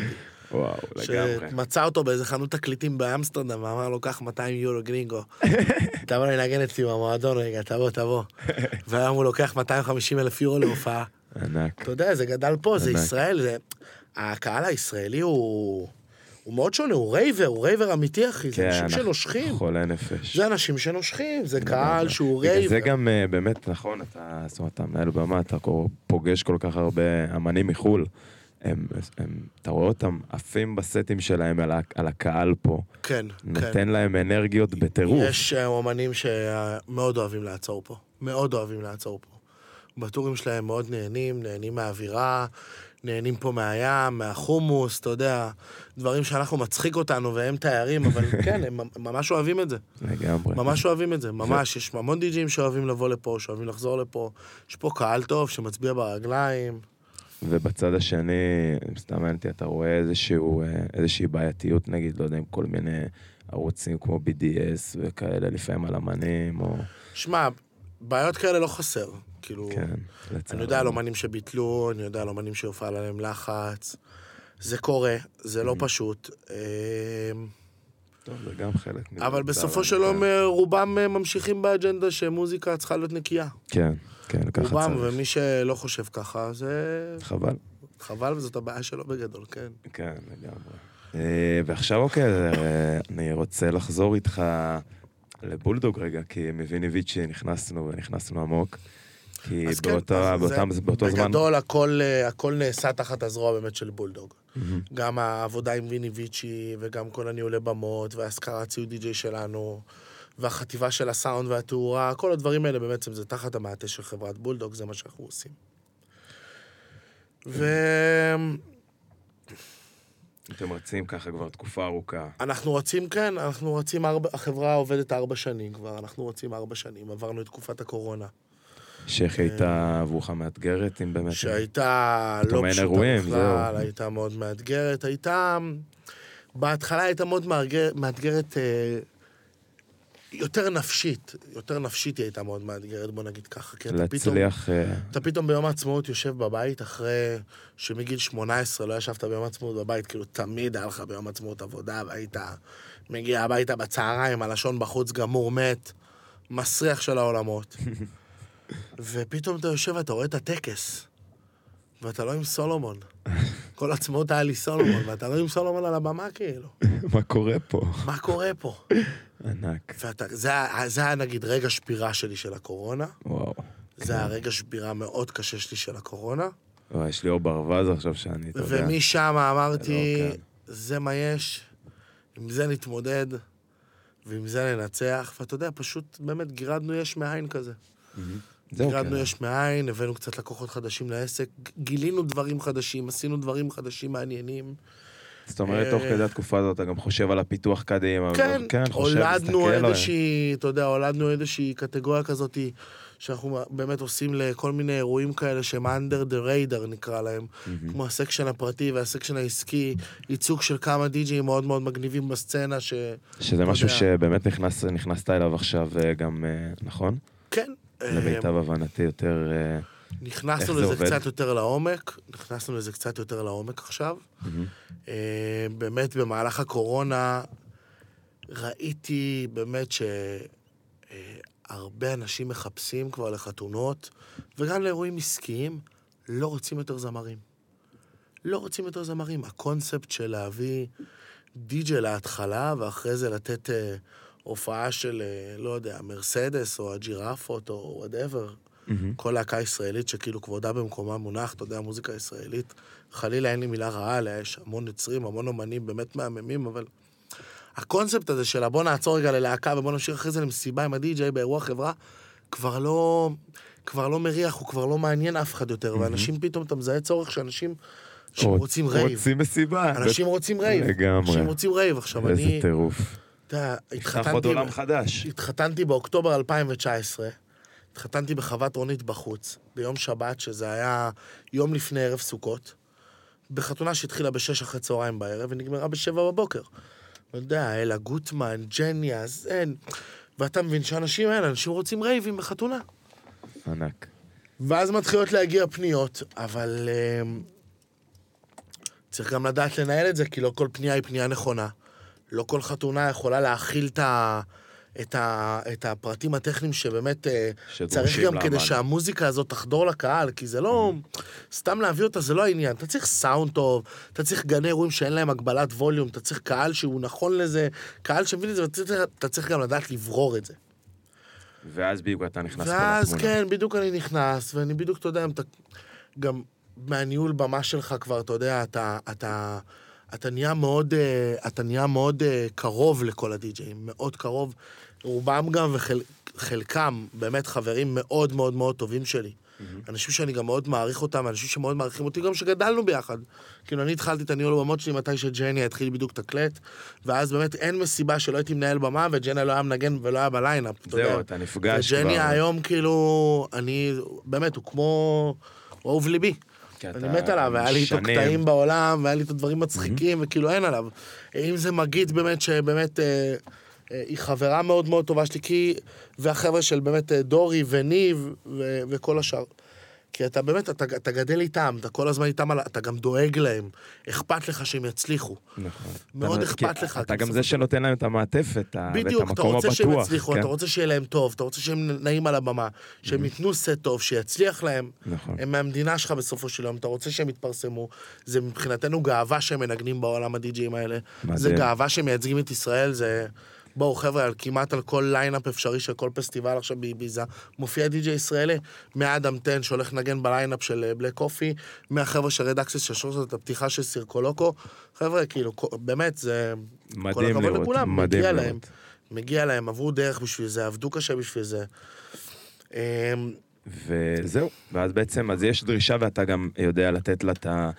S1: וואו, לגמרי.
S2: שמצא אותו באיזה חנות תקליטים באמסטרדם, ואמר לו, קח 200 יורו גרינגו. תבוא לנגן אצלי במועדון רגע, תבוא, תבוא. והיום הוא לוקח 250 אלף יורו להופעה.
S1: ענק.
S2: אתה יודע, זה גדל פה, זה. ישראל, זה... הקהל הישראלי הוא... הוא מאוד שונה, הוא raver, הוא raver אמיתי, אחי. זה
S1: כן,
S2: אנשים
S1: אנחנו
S2: שנושכים.
S1: חולי נפש.
S2: זה אנשים שנושכים, זה קהל שהוא רייבר.
S1: זה גם אה, באמת נכון, אתה, זאת אומרת, אתה מנהל במה, אתה פוגש כל כך הרבה אמנים מחו"ל. הם, הם, אתה רואה אותם עפים בסטים שלהם על, על הקהל פה.
S2: כן, כן.
S1: נותן להם אנרגיות בטירוף.
S2: יש אה, אומנים שמאוד אוהבים לעצור פה. מאוד אוהבים לעצור פה. בטורים שלהם מאוד נהנים, נהנים מהאווירה, נהנים פה מהים, מהחומוס, אתה יודע, דברים שאנחנו מצחיק אותנו והם תיירים, אבל כן, הם ממש אוהבים את זה.
S1: לגמרי.
S2: ממש אוהבים את זה, ממש. יש המון די.ג'ים שאוהבים לבוא לפה, שאוהבים לחזור לפה. יש פה קהל טוב שמצביע ברגליים.
S1: ובצד השני, סתם מעניין אתה רואה איזשהו, אה, איזושהי בעייתיות, נגיד, לא יודע, עם כל מיני ערוצים כמו BDS וכאלה, לפעמים על אמנים, או...
S2: שמע, בעיות כאלה לא חסר. כאילו,
S1: כן,
S2: אני
S1: לצערנו.
S2: יודע על אומנים שביטלו, אני יודע על אומנים שהופעל עליהם לחץ. זה קורה, זה. לא פשוט. אמ,
S1: טוב, זה גם חלק מזה.
S2: אבל בסופו
S1: צער,
S2: של
S1: אני
S2: יום. אה, רובם אה, ממשיכים באג'נדה שמוזיקה צריכה להיות נקייה.
S1: כן, כן, ככה
S2: רובם,
S1: צריך.
S2: ומי שלא חושב ככה, זה
S1: חבל.
S2: חבל וזאת הבעיה שלו בגדול, כן.
S1: כן, לגמרי. אה, ועכשיו אוקיי, אני רוצה לחזור איתך לבולדוג רגע, כי מוויניביצ'י נכנסנו ונכנסנו עמוק. כי
S2: אז כן,
S1: באותם-
S2: זה-
S1: באותו זמן...
S2: בגדול הכל, הכל נעשה תחת הזרוע באמת של בולדוג.
S1: מהמם.
S2: גם העבודה עם ויני ויצ'י, וגם כל הניהולי במות, והשכרת ציוד די-ג'יי שלנו, והחטיבה של הסאונד והתאורה, כל הדברים האלה בעצם זה תחת המעטה של חברת בולדוג, זה מה שאנחנו עושים. ואנחנו
S1: אתם רצים ככה כבר תקופה ארוכה.
S2: רצים, כן, אנחנו רצים ארבע, החברה עובדת ארבע שנים כבר, אנחנו רצים ארבע שנים, עברנו את תקופת הקורונה,
S1: שאיך הייתה עבורך מאתגרת, אם באמת...
S2: שהייתה לא פשוטה
S1: אירועים,
S2: בכלל,
S1: זהו.
S2: הייתה מאוד מאתגרת, הייתה... בהתחלה הייתה מאוד מאתגר, מאתגרת אה, יותר נפשית, יותר נפשית היא הייתה מאוד מאתגרת, בוא נגיד ככה. כי אתה פתאום,
S1: להצליח... אה,
S2: אתה פתאום ביום העצמאות יושב בבית אחרי שמגיל 18 לא ישבת ביום העצמאות בבית, כאילו תמיד היה לך ביום העצמאות עבודה, והיית מגיע הביתה בצהריים, הלשון בחוץ גמור, מת, מסריח של העולמות. ופתאום אתה יושב ואתה רואה את הטקס, ואתה לא עם סולומון. כל עצמאות היה לי סולומון, ואתה לא עם סולומון על הבמה כאילו.
S1: מה קורה פה?
S2: מה קורה פה?
S1: ענק.
S2: ואתה, זה, זה היה נגיד רגע שבירה שלי של הקורונה.
S1: וואו.
S2: זה היה רגע שבירה מאוד קשה שלי של הקורונה.
S1: וואי, יש לי אור ברווז עכשיו שאני, אתה יודע.
S2: ומשם אמרתי,
S1: זה לא קל.
S2: זה מה יש, עם זה נתמודד, ועם זה ננצח, ואתה יודע, פשוט באמת גירדנו יש מאין כזה.
S1: זהו, כן.
S2: יש מאין, הבאנו קצת לקוחות חדשים לעסק, גילינו דברים חדשים, עשינו דברים חדשים מעניינים.
S1: זאת אומרת, תוך
S2: אה,
S1: כדי התקופה הזאת אתה גם חושב על הפיתוח קדימה.
S2: כן,
S1: חושב,
S2: הולדנו איזושהי, אתה יודע, הולדנו איזושהי קטגוריה כזאת, שאנחנו באמת עושים לכל מיני אירועים כאלה שהם under the radar נקרא להם, כמו הסקשן הפרטי והסקשן העסקי, ייצוג של כמה די-ג'ים מאוד מאוד מגניבים בסצנה, ש...
S1: שזה משהו
S2: יודע.
S1: שבאמת נכנס- נכנסת אליו עכשיו אה, גם, אה, נכון? למיטב הבנתי יותר... אה,
S2: נכנסנו
S1: זה
S2: לזה
S1: עובד?
S2: קצת יותר לעומק, נכנסנו לזה קצת יותר לעומק עכשיו. אה, באמת, במהלך הקורונה ראיתי באמת שהרבה אנשים מחפשים כבר לחתונות, וגם לאירועים עסקיים, לא רוצים יותר זמרים. לא רוצים יותר זמרים. הקונספט של להביא די-ג'יי להתחלה, ואחרי זה לתת אה, הופעה של, אה, לא יודע, מרסדס, או הג'ירפות, או whatever, כל להקה ישראלית שכאילו כבודה במקומה מונח, אתה יודע, מוזיקה ישראלית. חלילה אין לי מילה רעה עליה, יש המון יוצרים, המון אומנים באמת מהממים, אבל... הקונספט הזה של בוא נעצור רגע ללהקה ובוא נמשיך אחרי זה למסיבה עם הדי-ג'יי באירוע חברה, כבר לא, כבר לא מריח, הוא כבר לא מעניין אף אחד יותר, ואנשים פתאום, אתה מזהה צורך שאנשים שרוצים רייב.
S1: רוצים מסיבה.
S2: אנשים רוצים רייב.
S1: לגמרי.
S2: אנשים רוצים רייב. עכשיו,
S1: איזה
S2: אני,
S1: טירוף.
S2: אתה
S1: נפתח עוד
S2: התחתנתי...
S1: עולם חדש.
S2: התחתנתי באוקטובר 2019, התחתנתי בחוות רונית בחוץ, ביום שבת, שזה היה יום לפני ערב סוכות, בחתונה שהתחילה בשש אחרי צהריים בערב ונגמרה בשבע בבוקר. אתה יודע, אלה גוטמן, ג'ני, אז אין. ואתה מבין שהאנשים האלה, אנשים רוצים רייבים בחתונה.
S1: ענק.
S2: ואז מתחילות להגיע פניות, אבל אמ, צריך גם לדעת לנהל את זה, כי לא כל פנייה היא פנייה נכונה. לא כל חתונה יכולה להכיל את, ה, את, ה, את הפרטים הטכניים שבאמת אה, צריך גם כדי
S1: לאמן.
S2: שהמוזיקה הזאת תחדור לקהל, כי זה לא... סתם להביא אותה זה לא העניין. אתה צריך סאונד טוב, אתה צריך גני אירועים שאין להם הגבלת ווליום, אתה צריך קהל שהוא נכון לזה, קהל שמבין את זה, ואתה צריך- צריך גם לדעת לברור את זה.
S1: ואז בדיוק אתה נכנס
S2: ואז. כן, בדיוק אני נכנס, ואני בדיוק, אתה יודע, אתה... גם מהניהול במה שלך כבר, אתה יודע, אתה... אתה אתה נהיה מאוד, אה, אתה נהיה מאוד אה, קרוב לכל הדי-ג'אים, מאוד קרוב. רובם גם וחלקם באמת חברים מאוד מאוד מאוד טובים שלי. אנשים שאני גם מאוד מעריך אותם, אנשים שמאוד מעריכים אותי, גם שגדלנו ביחד. כאילו, אני התחלתי את הניהול במות שלי מתי שג'ני התחיל בדיוק לתקלט, ואז באמת אין מסיבה שלא הייתי מנהל במה, וג'ני לא היה מנגן ולא היה בליינאפ. אתה יודע.
S1: זהו, אתה נפגש כבר.
S2: וג'ני היום כאילו, אני, באמת, הוא כמו אהוב ליבי. אני מת עליו, היה לי איתו. קטעים בעולם, והיה לי איתו דברים מצחיקים, וכאילו אין עליו. אם זה מגיד באמת, שבאמת אה, אה, היא חברה מאוד מאוד טובה שלי, כי... והחבר'ה של באמת אה, דורי וניב ו- וכל השאר. כי אתה באמת, אתה, אתה גדל איתם, אתה כל הזמן איתם, על- אתה גם דואג להם. אכפת לך שהם יצליחו.
S1: נכון.
S2: מאוד
S1: אתה-
S2: אכפת לך,
S1: אתה גם זה שנותן להם את המעטפת, ה- ואת
S2: בדיוק, אתה
S1: המקום
S2: רוצה שהם
S1: הבטוח.
S2: יצליחו,
S1: כן?
S2: אתה רוצה שיהיה להם טוב, אתה רוצה שהם נעים על הבמה, שהם ייתנו סט טוב, שיצליח להם.
S1: נכון.
S2: הם מהמדינה שלך בסופו של יום, אתה רוצה שהם יתפרסמו. זה מבחינתנו גאווה שהם מנגנים בעולם הדי-ג'אים האלה.
S1: מדהים.
S2: זה גאווה שהם מייצגים את ישראל, זה... בואו חבר'ה, על כמעט על כל ליינאפ אפשרי של כל פסטיבל עכשיו באביזה, מופיע די.ג'יי ישראלי, מאדם טן שהולך לנגן בליינאפ של בלק קופי, מהחבר'ה של רד שעשו זאת את הפתיחה של סירקולוקו. חבר'ה, כאילו, באמת, זה...
S1: מדהים לראות,
S2: לכולם,
S1: מדהים
S2: מגיע
S1: לראות.
S2: להם. מגיע להם, עברו דרך בשביל זה, עבדו קשה בשביל זה. אמ,
S1: וזהו, ואז בעצם, אז יש דרישה ואתה גם יודע לתת לה את ה...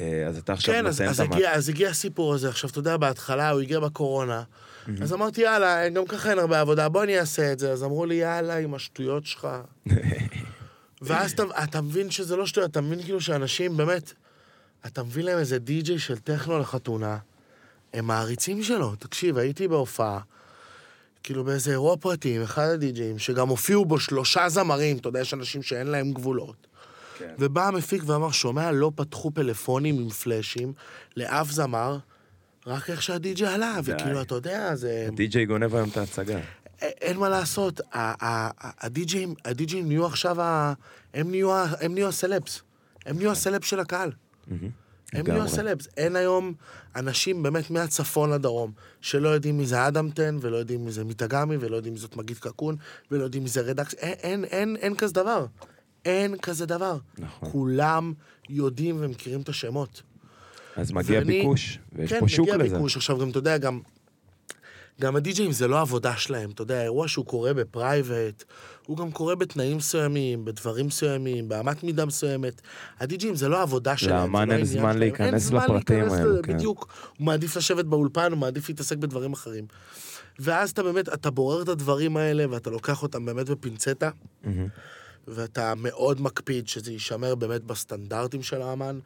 S1: אה, אז אתה עכשיו
S2: כן,
S1: נותן את המ...
S2: הגיע, אז הגיע הסיפור הזה. עכשיו, אתה יודע, בהתחלה הוא הגיע בקורונה, אז אמרתי, יאללה, גם ככה אין הרבה עבודה, בוא אני אעשה את זה. אז אמרו לי, יאללה, עם השטויות שלך. ואז אתה, אתה מבין שזה לא שטויות, אתה מבין כאילו שאנשים, באמת, אתה מביא להם איזה די-ג'יי של טכנו לחתונה, הם מעריצים שלו. תקשיב, הייתי בהופעה, כאילו באיזה אירוע פרטי עם אחד הדי-ג'אים, שגם הופיעו בו שלושה זמרים, אתה יודע, יש אנשים שאין להם גבולות.
S1: כן.
S2: ובא המפיק ואמר, שומע, לא פתחו פלאפונים עם פלאשים לאף זמר, רק איך שהדי-ג'יי עלה,
S1: די.
S2: וכאילו, אתה יודע, זה...
S1: די.ג'יי גונב היום את ההצגה.
S2: אין מה לעשות, ה- ה- ה- הדי-ג'אים, הדי-ג'אים נהיו עכשיו, ה- הם נהיו הם נהיו הסלבס. הם נהיו הסלבס של הקהל. הם נהיו. הסלבס. אין היום אנשים באמת מהצפון לדרום, שלא יודעים מי זה אדמטן, ולא יודעים מי זה מיטגמי, ולא יודעים מי זאת מגיד קקון, ולא יודעים מי זה רדקס. אין, אין, אין, אין כזה דבר. אין כזה דבר.
S1: נכון.
S2: כולם יודעים ומכירים את השמות.
S1: אז מגיע
S2: ואני-
S1: ביקוש, ויש
S2: כן,
S1: פה שוק
S2: מגיע
S1: לזה.
S2: ביקוש. עכשיו, גם, אתה יודע, גם... גם הדי-ג'אים זה לא העבודה שלהם, אתה יודע, האירוע שהוא קורה בפרייבט, הוא גם קורה בתנאים מסוימים, בדברים מסוימים, באמת מידה מסוימת. הדי-ג'אים זה לא העבודה שלהם, זה לא
S1: לאמן אין
S2: העניין
S1: זמן. להיכנס
S2: אין זמן
S1: לפרטים האלו, כן.
S2: בדיוק. הוא מעדיף לשבת באולפן, הוא מעדיף להתעסק בדברים אחרים. ואז אתה באמת, אתה בורר את הדברים האלה, ואתה לוקח אותם באמת בפינצטה,
S1: מהמם.
S2: ואתה מאוד מקפיד שזה יישמר באמת בסטנדרטים של האמן,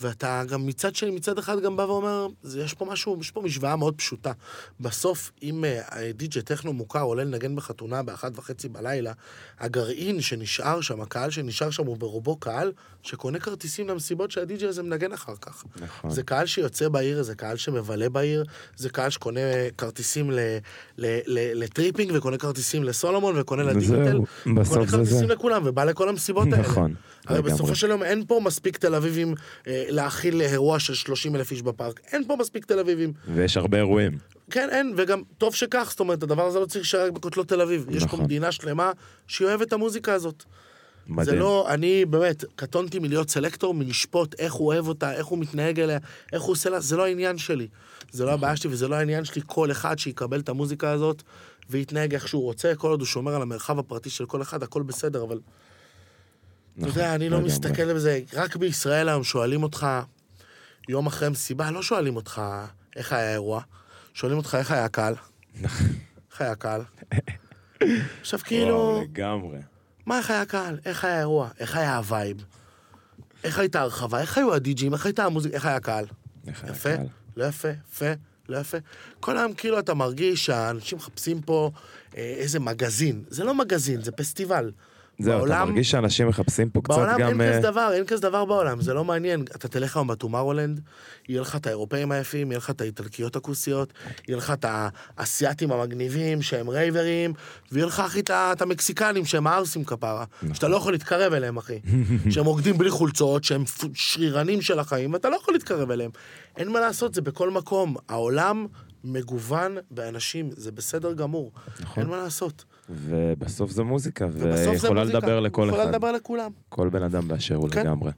S2: ואתה גם מצד שני, מצד אחד גם בא ואומר, יש פה משהו, יש פה משוואה מאוד פשוטה. בסוף, אם אה, די.ג'י טכנו מוכר עולה לנגן בחתונה באחת וחצי בלילה, הגרעין שנשאר שם, הקהל שנשאר שם הוא ברובו קהל שקונה כרטיסים למסיבות שהדי.ג'י הזה מנגן אחר כך.
S1: נכון.
S2: זה קהל שיוצא בעיר, זה קהל שמבלה בעיר, זה קהל שקונה כרטיסים ל, ל, ל, ל Tripping וקונה כרטיסים לסולומון וקונה לדיגיטל.
S1: זהו, בסוף
S2: קונה
S1: זה.
S2: כרטיסים לכולם ובא לכל המסיבות האלה.
S1: נכון,
S2: הרי. בסופו של יום אין פה מספיק תל אביבים אה, להכיל אירוע של 30 אלף איש בפארק. אין פה מספיק תל אביבים.
S1: ויש הרבה אירועים.
S2: כן, אין, וגם טוב שכך, זאת אומרת, הדבר הזה לא צריך להישאר בכותלות תל אביב. יש פה
S1: נכון.
S2: מדינה שלמה שהיא אוהבת את המוזיקה הזאת. זה
S1: מדהים.
S2: לא, אני באמת, קטונתי מלהיות selector, מלשפוט איך הוא אוהב אותה, איך הוא מתנהג אליה, איך הוא עושה לה, זה לא העניין שלי. זה לא הבעיה שלי וזה לא העניין שלי כל אחד שיקבל את המוזיקה הזאת ויתנהג איך שהוא רוצה, כל עוד הוא שומר על המרחב הפרטי של כל אחד, הכל בסדר, אבל... אתה
S1: נכון,
S2: יודע, אני לא. מסתכל על זה, רק בישראל היום שואלים אותך, יום אחרי מסיבה, לא שואלים אותך איך היה האירוע, שואלים אותך איך היה הקהל, איך היה הקהל? עכשיו כאילו,
S1: לגמרי.
S2: מה איך היה הקהל? איך היה האירוע? איך היה הווייב? איך הייתה הרחבה? איך היו הדי-ג'ים? איך הייתה המוזיקה? איך היה הקהל? יפה?
S1: קל.
S2: לא יפה? יפה? לא יפה? כל היום כאילו אתה מרגיש שהאנשים מחפשים פה אה, איזה מגזין. זה לא מגזין, זה פסטיבל.
S1: זהו, אתה
S2: בעולם-
S1: מרגיש שאנשים מחפשים פה קצת
S2: בעולם
S1: גם...
S2: אין
S1: אה,
S2: כזה דבר, אין כזה דבר בעולם, זה לא מעניין. אתה תלך היום בטומארולנד, יהיה לך את האירופאים היפים, יהיה לך את האיטלקיות הכוסיות, יהיה לך את האסייתים המגניבים שהם רייברים, ויהיה לך, אחי, את המקסיקנים שהם הערסים כפרה,
S1: נכון.
S2: שאתה לא יכול להתקרב אליהם, אחי. שהם רוקדים בלי חולצות, שהם שרירנים של החיים, ואתה לא יכול להתקרב אליהם. אין מה לעשות, זה בכל מקום. העולם מגוון באנשים, זה בסדר גמור.
S1: נכון.
S2: אין מה לעשות.
S1: ובסוף זו מוזיקה,
S2: זה
S1: ויכולה. לדבר לכל
S2: יכולה
S1: אחד.
S2: לדבר לכולם.
S1: כל בן אדם באשר הוא
S2: כן.
S1: לגמרי.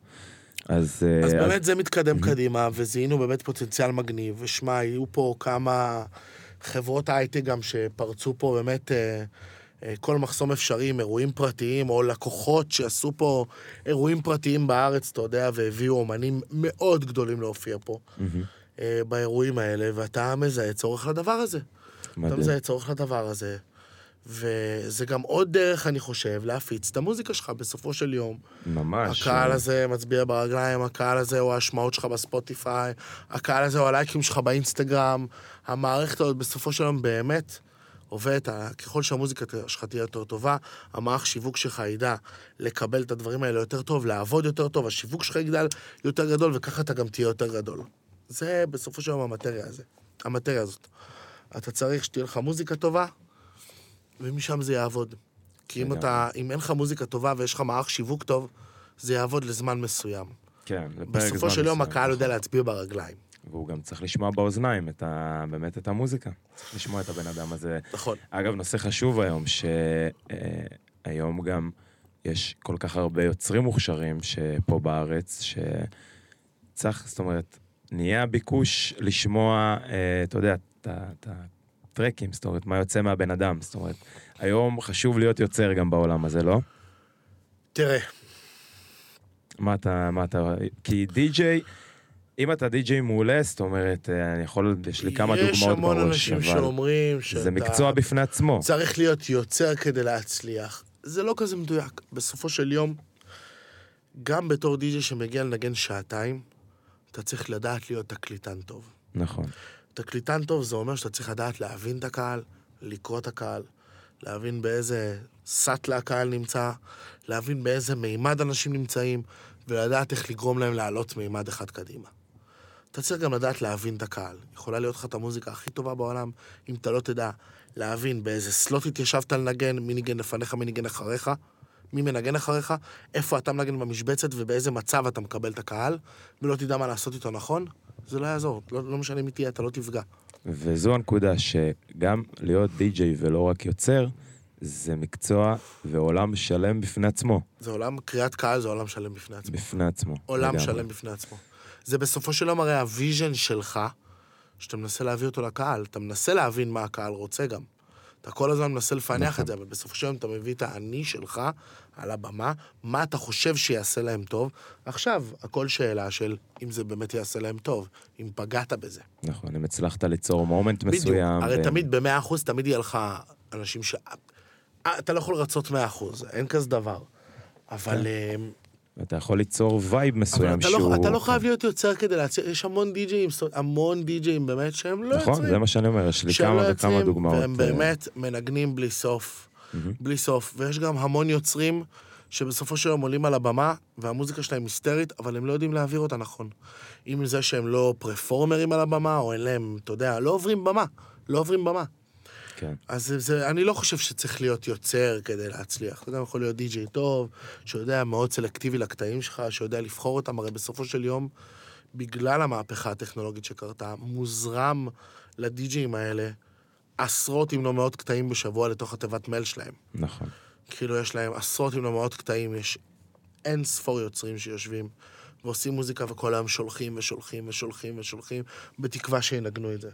S1: אז... אה,
S2: אז באמת זה מתקדם קדימה, וזיהינו באמת פוטנציאל מגניב, ושמע, היו פה כמה חברות הייטק גם שפרצו פה באמת אה, אה, כל מחסום אפשרי עם אירועים פרטיים, או לקוחות שעשו פה אירועים פרטיים בארץ, אתה יודע, והביאו אומנים מאוד גדולים להופיע פה. אה, באירועים האלה, ואתה מזהה צורך לדבר הזה. אתה
S1: מדהים.
S2: מזהה צורך לדבר הזה. וזה גם עוד דרך, אני חושב, להפיץ את המוזיקה שלך בסופו של יום.
S1: ממש.
S2: הקהל הזה מצביע ברגליים, הקהל הזה הוא ההשמעות שלך בספוטיפיי, הקהל הזה הוא הלייקים שלך באינסטגרם, המערכת הזאת בסופו של יום באמת עובדת, ככל שהמוזיקה שלך תהיה יותר טובה, המערך שיווק שלך ידע לקבל את הדברים האלה יותר טוב, לעבוד יותר טוב, השיווק שלך יגדל יותר גדול, וככה אתה גם תהיה יותר גדול. זה בסופו של יום המטריה הזה, המטריה הזאת. אתה צריך שתהיה לך מוזיקה טובה, ומשם זה יעבוד. כי אם
S1: לגמרי.
S2: אתה, אם אין לך מוזיקה טובה ויש לך מערך שיווק טוב, זה יעבוד לזמן מסוים.
S1: כן, לפרק
S2: בסופו
S1: זמן
S2: של יום
S1: מסוים,
S2: הקהל יודע. להצביע ברגליים.
S1: והוא גם צריך לשמוע באוזניים את ה... באמת את המוזיקה. צריך לשמוע את הבן אדם הזה.
S2: נכון.
S1: אגב, נושא חשוב היום, שהיום גם יש כל כך הרבה יוצרים מוכשרים שפה בארץ, שצריך, זאת אומרת, נהיה הביקוש לשמוע, אה, אתה יודע, את הטרקים, זאת אומרת, מה יוצא מהבן אדם. זאת אומרת, היום חשוב להיות יוצר גם בעולם הזה, לא?
S2: תראה,
S1: מה אתה, מה אתה, כי די-ג'יי, אם אתה די-ג'יי מעולה, זאת אומרת, אה, אני יכול, יש לי כמה
S2: יש
S1: דוגמאות
S2: המון
S1: בראש,
S2: אנשים
S1: אבל
S2: שאומרים שאתה
S1: זה מקצוע בפני עצמו.
S2: צריך להיות יוצר כדי להצליח. זה לא כזה מדויק. בסופו של יום, גם בתור די.ג'יי שמגיע לנגן שעתיים, אתה צריך לדעת להיות תקליטן טוב.
S1: נכון,
S2: תקליטן טוב זה אומר שאתה צריך לדעת להבין את הקהל, לקרוא את הקהל, להבין באיזה סאטלה הקהל נמצא, להבין באיזה מימד אנשים נמצאים, ולדעת איך לגרום להם לעלות מימד אחד קדימה. אתה צריך גם לדעת להבין את הקהל. יכולה להיות לך את המוזיקה הכי טובה בעולם, אם אתה לא תדע להבין באיזה סלוט התיישבת לנגן, מי ניגן לפניך, מי ניגן אחריך, מי מנגן אחריך, איפה אתה מנגן במשבצת ובאיזה מצב אתה מקבל את הקהל, ולא תדע מה לעשות איתו נכון, זה לא יעזור. לא, לא משנה מי תהיה, אתה לא תפגע.
S1: וזו הנקודה שגם להיות די-ג'יי ולא רק יוצר, זה מקצוע ועולם שלם בפני עצמו.
S2: זה עולם, קריאת קהל זה עולם שלם בפני עצמו.
S1: בפני עצמו.
S2: עולם
S1: לגמרי.
S2: שלם בפני עצמו. זה בסופו של יום הרי ה vision שלך, שאתה מנסה להביא אותו לקהל, אתה מנסה להבין מה הקהל רוצה גם. אתה כל הזמן מנסה לפענח
S1: נכון.
S2: את זה, אבל בסופו של יום אתה מביא את האני שלך על הבמה, מה אתה חושב שיעשה להם טוב. עכשיו, הכל שאלה של אם זה באמת יעשה להם טוב, אם פגעת בזה.
S1: נכון, אם הצלחת ליצור moment
S2: בדיוק.
S1: מסוים.
S2: הרי
S1: ו-
S2: תמיד במאה אחוז, תמיד יהיה לך אנשים ש... אה, אתה לא יכול לרצות מאה אחוז, אין כזה דבר. אבל...
S1: כן. אתה יכול ליצור
S2: vibe
S1: מסוים
S2: אתה
S1: שהוא...
S2: לא, אתה לא חייב להיות יוצר כדי להציע, יש המון די-ג'אים, המון די-ג'אים באמת שהם לא
S1: נכון,
S2: יוצרים.
S1: זה מה שאני אומר, יש לי כמה
S2: לא
S1: וכמה דוגמאות.
S2: והם
S1: אה,
S2: באמת מנגנים בלי סוף. בלי סוף. ויש גם המון יוצרים שבסופו של יום עולים על הבמה, והמוזיקה שלהם היסטרית, אבל הם לא יודעים להעביר אותה נכון. אם זה שהם לא פרפורמרים על הבמה, או אין להם, אתה יודע, לא עוברים במה. לא עוברים במה.
S1: כן.
S2: אז זה, אני לא חושב שצריך להיות יוצר כדי להצליח. אתה גם יכול להיות די-ג'יי טוב, שיודע מאוד סלקטיבי לקטעים שלך, שיודע לבחור אותם, הרי בסופו של יום, בגלל המהפכה הטכנולוגית שקרתה, מוזרם לדי-ג'יים האלה עשרות אם לא מאות קטעים בשבוע לתוך התיבת מייל שלהם.
S1: נכון.
S2: כאילו יש להם עשרות אם לא מאות קטעים, יש אין ספור יוצרים שיושבים ועושים מוזיקה וכל היום שולחים ושולחים ושולחים ושולחים, בתקווה שינגנו את זה.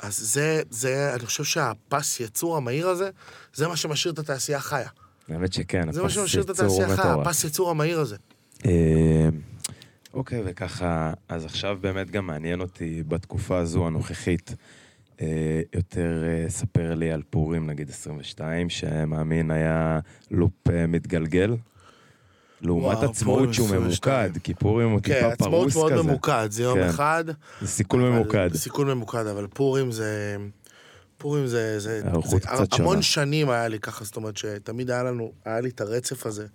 S2: אז זה, זה, אני חושב שהפס יצור המהיר הזה, זה מה שמשאיר את התעשייה חיה.
S1: האמת שכן,
S2: זה מה
S1: הפס
S2: שמשאיר את התעשייה חיה,
S1: מטורף.
S2: הפס יצור המהיר הזה.
S1: אה, אוקיי, וככה, אז עכשיו באמת גם מעניין אותי בתקופה הזו הנוכחית, אה, יותר אה, ספר לי על פורים, נגיד 22, שמאמין היה לופ אה, מתגלגל. לעומת
S2: וואו,
S1: עצמאות שהוא
S2: 22.
S1: ממוקד, כי פורים הוא
S2: כן,
S1: טיפה
S2: עצמאות
S1: פרוס
S2: מאוד
S1: כזה.
S2: ממוקד, זה יום
S1: כן.
S2: אחד.
S1: זה סיכול ממוקד.
S2: סיכול ממוקד, אבל פורים זה... פורים זה... זה, זה המון
S1: שונה.
S2: שנים היה לי ככה, זאת אומרת שתמיד היה לנו, היה לי את הרצף הזה.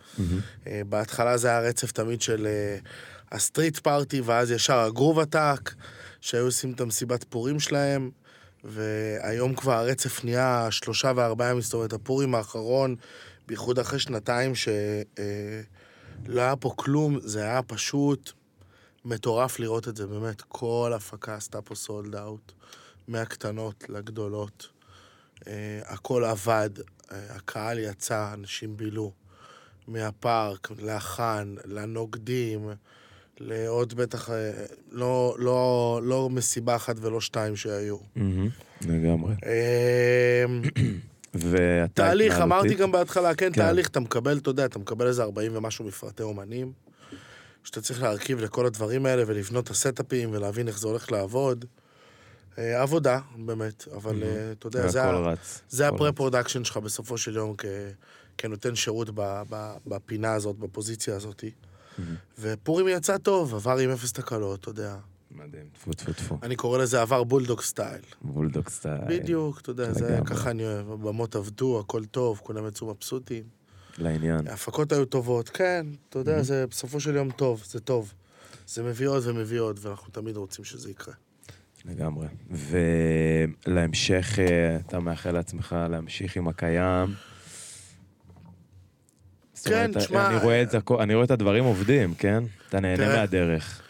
S2: אה, בהתחלה זה היה רצף תמיד של אה, הסטריט פארטי, ואז ישר הגרוב עתק, שהיו עושים את המסיבת פורים שלהם, והיום כבר הרצף נהיה שלושה וארבעה ימים, זאת אומרת, הפורים האחרון, בייחוד אחרי שנתיים שלא היה פה כלום, זה היה פשוט מטורף לראות את זה, באמת. כל הפקה עשתה פה סולד אאוט, מהקטנות לגדולות. אה, הכל עבד, אה, הקהל יצא, אנשים בילו. מהפארק, לחאן, לנוגדים, לעוד בטח, אה, לא, לא, לא מסיבה אחת ולא שתיים שהיו.
S1: לגמרי. ואתה
S2: תהליך,
S1: התנהלותית?
S2: אמרתי גם בהתחלה, כן,
S1: כן.
S2: תהליך, אתה מקבל, אתה יודע, אתה מקבל איזה 40 ומשהו מפרטי אומנים, שאתה צריך להרכיב לכל הדברים האלה ולבנות את הסטאפים ולהבין איך זה הולך לעבוד. אה, עבודה, באמת, אבל אה, אתה יודע, זה
S1: רץ.
S2: זה
S1: הכל
S2: ה pre-production שלך בסופו של יום כ... כנותן שירות ב... ב... בפינה הזאת, בפוזיציה הזאת. ופורים יצא טוב, עבר עם אפס תקלות, אתה יודע.
S1: מדהים, טפו טפו טפו.
S2: אני קורא לזה עבר bulldog style.
S1: bulldog style.
S2: בדיוק, אתה יודע, זה
S1: לגמרי.
S2: ככה אני אוהב. הבמות עבדו, הכל טוב, כולם יצאו מבסוטים.
S1: לעניין.
S2: ההפקות היו טובות, כן, אתה יודע, זה בסופו של יום טוב, זה טוב. זה מביא עוד ומביא עוד, ואנחנו תמיד רוצים שזה יקרה.
S1: לגמרי. ולהמשך, אה, אתה מאחל לעצמך להמשיך עם הקיים.
S2: כן, תשמע,
S1: אני רואה את זה, הכל- אני רואה את הדברים עובדים, כן? אתה נהנה. מהדרך.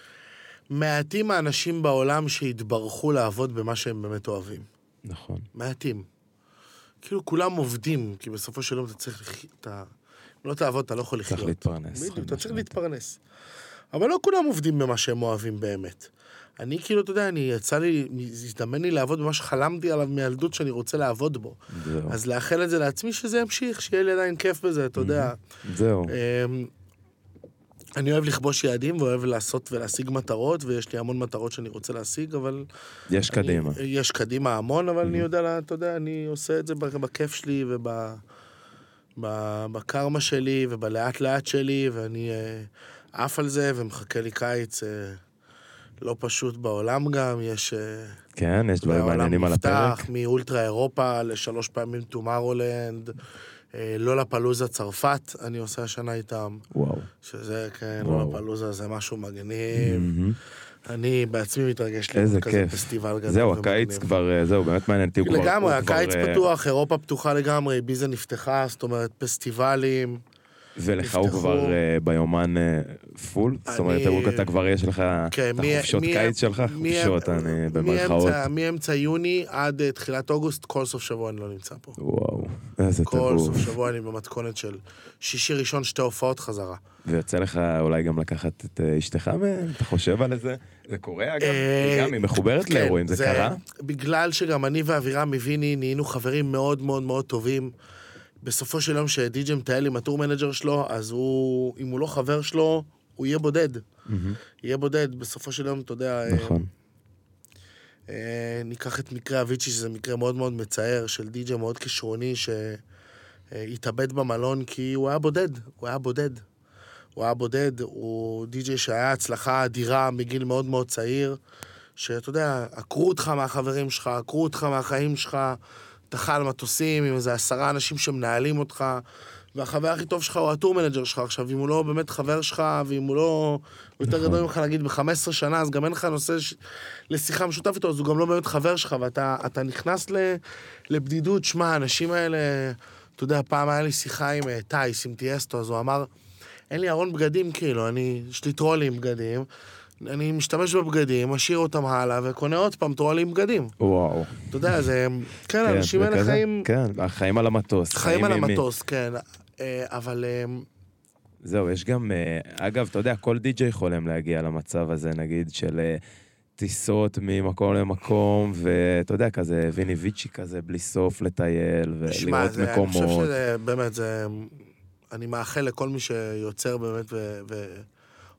S2: מעטים האנשים בעולם שהתברכו לעבוד במה שהם באמת אוהבים.
S1: נכון.
S2: מעטים. כאילו כולם עובדים, כי בסופו של יום אתה צריך לחיות, אתה... אם לא תעבוד, אתה לא יכול לחיות.
S1: צריך להתפרנס.
S2: בדיוק, אתה צריך. להתפרנס. אבל לא כולם עובדים במה שהם אוהבים באמת. אני כאילו, אתה יודע, אני יצא לי, הזדמן לי לעבוד במה שחלמתי עליו מילדות שאני רוצה לעבוד בו.
S1: זהו.
S2: אז לאחל את זה לעצמי שזה ימשיך, שיהיה לי עדיין כיף בזה, אתה יודע.
S1: זהו.
S2: אני אוהב לכבוש יעדים ואוהב לעשות ולהשיג מטרות, ויש לי המון מטרות שאני רוצה להשיג, אבל...
S1: יש קדימה.
S2: אני, יש קדימה המון, אבל אני יודע, לה- אתה יודע, אני עושה את זה בכיף שלי וב... ב- בקרמה שלי ובלאט לאט שלי, ואני אה, עף על זה ומחכה לי קיץ אה, לא פשוט בעולם גם, יש... אה,
S1: כן, יש דברים מעניינים על הפרק.
S2: נפתח מאולטרה אירופה לשלוש פעמים טומורולנד, לולה פלוזה צרפת, אני עושה השנה איתם.
S1: וואו.
S2: שזה, כן,
S1: וואו.
S2: לולה פלוזה זה משהו מגניב. אני בעצמי מתרגש לראות כזה
S1: כיף.
S2: פסטיבל גדול.
S1: זהו. הקיץ כבר, אה, זהו, באמת מעניין אותי.
S2: לגמרי,
S1: כבר,
S2: הקיץ
S1: אה,
S2: פתוח, אירופה פתוחה לגמרי, ביזה נפתחה, זאת אומרת, פסטיבלים.
S1: ולך הוא. כבר אה, ביומן אה, full? זאת אומרת, הוא- אתה כבר יש לך
S2: כן,
S1: את
S2: מי-
S1: החופשות
S2: מי-
S1: קיץ שלך? חופשות, אני במרכאות.
S2: מאמצע- יוני עד אה, תחילת אוגוסט, כל סוף שבוע אני לא נמצא פה.
S1: וואו, איזה
S2: כל
S1: טירוף.
S2: סוף שבוע אני במתכונת של שישי ראשון שתי הופעות חזרה.
S1: ויוצא לך אולי גם לקחת את אה, אשתך מהם? אתה חושב על זה? זה קורה אגב?
S2: אה,
S1: גם, היא מחוברת
S2: כן,
S1: לאירועים, זה קרה?
S2: בגלל שגם אני ואבירם מוויני נהיינו חברים מאוד מאוד מאוד טובים. בסופו של יום שדי.ג'י מטייל עם ה tour manager שלו, אז הוא, אם הוא לא חבר שלו, הוא יהיה בודד.
S1: מהמם.
S2: יהיה בודד, בסופו של יום, אתה יודע... אה,
S1: נכון.
S2: אה, ניקח את מקרה אביצ'י, שזה מקרה מאוד מאוד מצער, של די.ג'י מאוד כישרוני, שהתאבד במלון כי הוא היה בודד, הוא היה בודד. הוא היה בודד, הוא די.ג'י שהיה הצלחה אדירה מגיל מאוד מאוד צעיר, שאתה יודע, עקרו אותך מהחברים שלך, עקרו אותך מהחיים שלך, אתה על מטוסים עם איזה עשרה אנשים שמנהלים אותך, והחבר הכי טוב שלך הוא ה tour manager שלך. עכשיו, אם הוא לא באמת חבר שלך, ואם הוא לא... הוא יותר גדול ממך, נגיד, ב-15 שנה, אז גם אין לך נושא ש... לשיחה משותפת איתו, אז הוא גם לא באמת חבר שלך, ואתה אתה נכנס ל... לבדידות. שמע, האנשים האלה... אתה יודע, פעם היה לי שיחה עם אה, טייס, עם טייסטו, אז הוא אמר, אין לי ארון בגדים, כאילו, אני... יש לי טרולי עם בגדים. אני משתמש בבגדים, משאיר אותם הלאה, וקונה עוד פעם טרולי עם בגדים.
S1: וואו.
S2: אתה יודע, זה... כן,
S1: כן,
S2: האנשים
S1: זה
S2: האלה? חיים...
S1: כן, חיים על המטוס.
S2: חיים על. המטוס, כן. אה, אבל... אה,
S1: זהו, יש גם, אה, אגב, אתה יודע, כל די-ג'יי חולם להגיע למצב הזה, נגיד, של אה, טיסות ממקום למקום, ואתה יודע, כזה ויני ויצ'י כזה, בלי סוף לטייל,
S2: שמע,
S1: ולראות
S2: זה- אני חושב
S1: מקומות.
S2: שזה באמת, זה... אני מאחל לכל מי שיוצר באמת ו...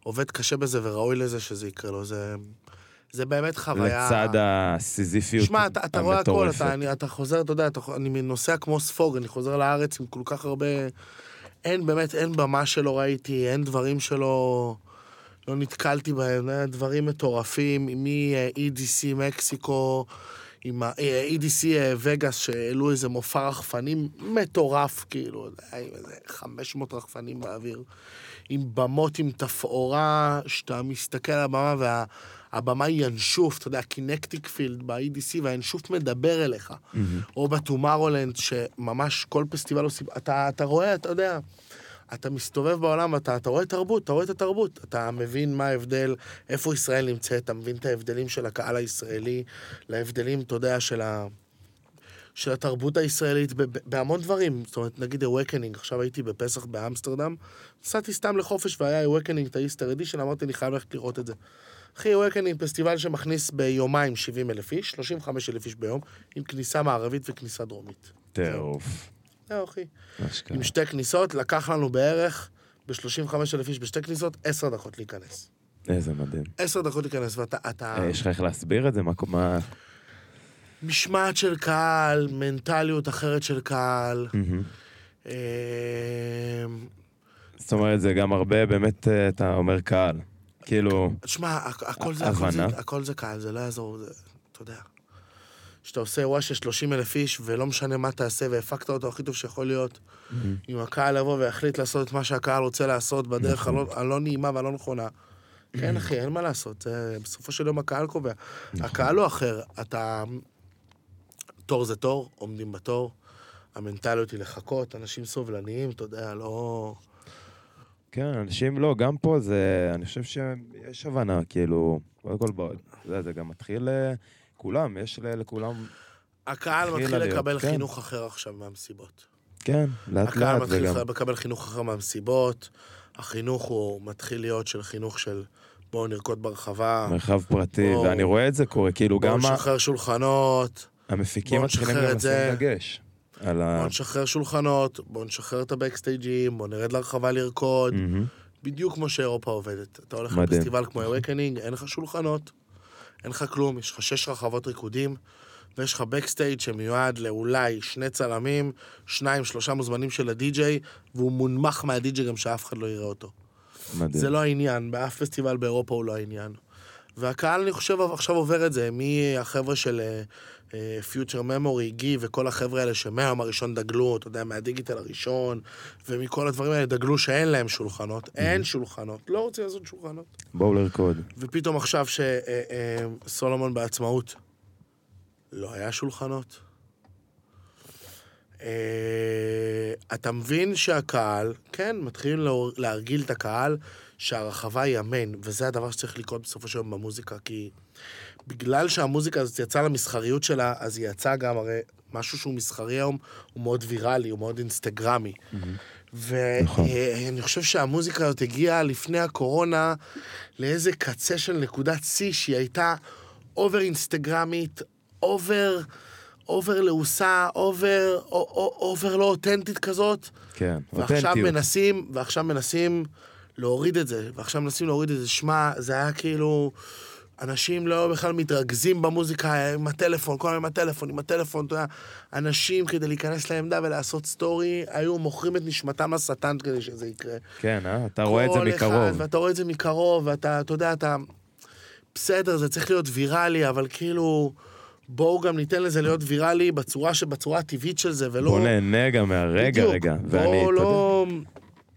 S2: ועובד קשה בזה וראוי לזה שזה יקרה לו. זה... זה באמת חוויה...
S1: לצד הסיזיפיות
S2: שמע, אתה, אתה רואה הכל. אתה, אני, אתה חוזר, אתה יודע, אתה, אני נוסע כמו ספוג, אני חוזר לארץ עם כל כך הרבה... אין, באמת, אין במה שלא ראיתי, אין דברים שלא... לא נתקלתי בהם, אה, דברים מטורפים, מ-EDC מקסיקו, עם ה-EDC אה, וגאס, שהעלו איזה מופע רחפנים מטורף, כאילו, עם איזה 500 רחפנים באוויר, עם במות עם תפאורה, שאתה מסתכל על הבמה וה... הבמה היא ינשוף, אתה יודע, קינקטיק פילד ב-EDC, והינשוף מדבר אליך. או בטומארולנד, שממש כל פסטיבל עושים, אתה, אתה רואה, אתה יודע, אתה מסתובב בעולם, אתה, אתה רואה תרבות, אתה רואה את התרבות. אתה מבין מה ההבדל, איפה ישראל נמצאת, אתה מבין את ההבדלים של הקהל הישראלי, להבדלים, אתה יודע, של ה... של התרבות הישראלית בהמון דברים. זאת אומרת, נגיד Awakening, עכשיו הייתי בפסח באמסטרדם, נסעתי סתם לחופש והיה Awakening, את האיסטר אדישן, אמרתי, אני חייב ללכת לראות את זה. אחי, Awakening, פסטיבל שמכניס ביומיים 70 אלף איש, 35 אלף איש ביום, עם כניסה מערבית וכניסה דרומית.
S1: טירוף.
S2: זהו, אחי. עם שתי כניסות, לקח לנו בערך, ב-35 אלף איש בשתי כניסות, 10 דקות להיכנס.
S1: איזה מדהים.
S2: 10 דקות להיכנס, ואתה... אתה...
S1: אה, יש לך איך להסביר את זה? מה...
S2: משמעת של קהל, מנטליות אחרת של קהל.
S1: מהמם.
S2: אה,
S1: זאת אומרת, זה גם הרבה, באמת, אה, אתה אומר קהל. כאילו,
S2: תשמע, הכ- הכל זה, הכל. זה, הכל זה קהל, זה לא יעזור, זה, אתה יודע. כשאתה עושה אירוע של 30 אלף איש, ולא משנה מה תעשה, והפקת אותו הכי טוב שיכול להיות, אם הקהל יבוא ויחליט לעשות את מה שהקהל רוצה לעשות בדרך
S1: נכון.
S2: הלא, הלא נעימה והלא נכונה, כן, אחי, אין מה לעשות, בסופו של יום הקהל קובע.
S1: נכון.
S2: הקהל לא אחר, אתה... תור זה תור, עומדים בתור, המנטליות היא לחכות, אנשים סובלניים, אתה יודע, לא...
S1: כן, אנשים לא, גם פה זה, אני חושב שיש הבנה, כאילו, קודם כל, בוא, יודע, זה גם מתחיל, אה, כולם, יש לכולם,
S2: הקהל מתחיל
S1: להיות,
S2: לקבל
S1: כן.
S2: חינוך אחר עכשיו מהמסיבות.
S1: כן, לאט
S2: הקהל
S1: לאט,
S2: מתחיל
S1: וגם,
S2: לקבל חינוך אחר מהמסיבות, החינוך הוא מתחיל להיות של חינוך של בואו נרקוד ברחבה,
S1: מרחב פרטי,
S2: בואו-
S1: ואני רואה את זה קורה, כאילו,
S2: בואו
S1: גם ה-
S2: נשחרר שולחנות,
S1: המפיקים מתחילים גם לשים. דגש. ה...
S2: בואו נשחרר שולחנות, בואו נשחרר את הבקסטייג'ים, בואו נרד לרחבה לרקוד. בדיוק כמו שאירופה עובדת. אתה הולך
S1: מדהים.
S2: לפסטיבל כמו Awakening, אין לך שולחנות, אין לך כלום, יש לך שש רחבות ריקודים, ויש לך בקסטייג' שמיועד לאולי שני צלמים, שניים, שלושה מוזמנים של הדי-ג'יי, והוא מונמך מהדי-ג'יי גם שאף אחד לא יראה אותו.
S1: מדהים.
S2: זה לא העניין, באף פסטיבל באירופה הוא לא העניין. והקהל, אני חושב, עכשיו עובר את זה, מהחבר'ה של פיוטר ממורי, גי וכל החבר'ה האלה שמהיום הראשון דגלו, אתה יודע, מהדיגיטל הראשון, ומכל הדברים האלה דגלו שאין להם שולחנות, אין שולחנות, לא רוצים לעשות שולחנות.
S1: בואו לרקוד.
S2: ופתאום עכשיו שסולומון בעצמאות, לא היה שולחנות. אה, אתה מבין שהקהל, כן, מתחילים להרגיל את הקהל שהרחבה היא אמן, וזה הדבר שצריך לקרות בסופו של יום במוזיקה, כי בגלל שהמוזיקה הזאת יצאה למסחריות שלה, אז היא יצאה גם, הרי משהו שהוא מסחרי היום, הוא מאוד ויראלי, הוא מאוד אינסטגרמי.
S1: נכון.
S2: ואני חושב שהמוזיקה הזאת הגיעה לפני הקורונה לאיזה קצה של נקודת שיא שהיא הייתה over אינסטגרמית, over, over לעוסה, over, או- או- over לא אותנטית כזאת.
S1: כן,
S2: ועכשיו
S1: אותנטיות.
S2: מנסים, ועכשיו מנסים להוריד את זה, ועכשיו מנסים להוריד את זה. שמע, זה היה כאילו... אנשים לא בכלל מתרכזים במוזיקה עם הטלפון, כל הזמן עם הטלפון, עם הטלפון, אתה יודע. אנשים כדי להיכנס לעמדה ולעשות סטורי, היו מוכרים את נשמתם לשטן כדי שזה יקרה.
S1: כן, אה? אתה רואה את זה
S2: כל אחד,
S1: מקרוב.
S2: ואתה רואה את זה מקרוב, ואתה, אתה יודע, אתה... בסדר, זה צריך להיות ויראלי, אבל כאילו... בואו גם ניתן לזה להיות ויראלי בצורה. בצורה הטבעית של זה, ולא...
S1: בוא נהנה גם מהרגע,
S2: בדיוק.
S1: רגע.
S2: בואו
S1: יודע,
S2: לא...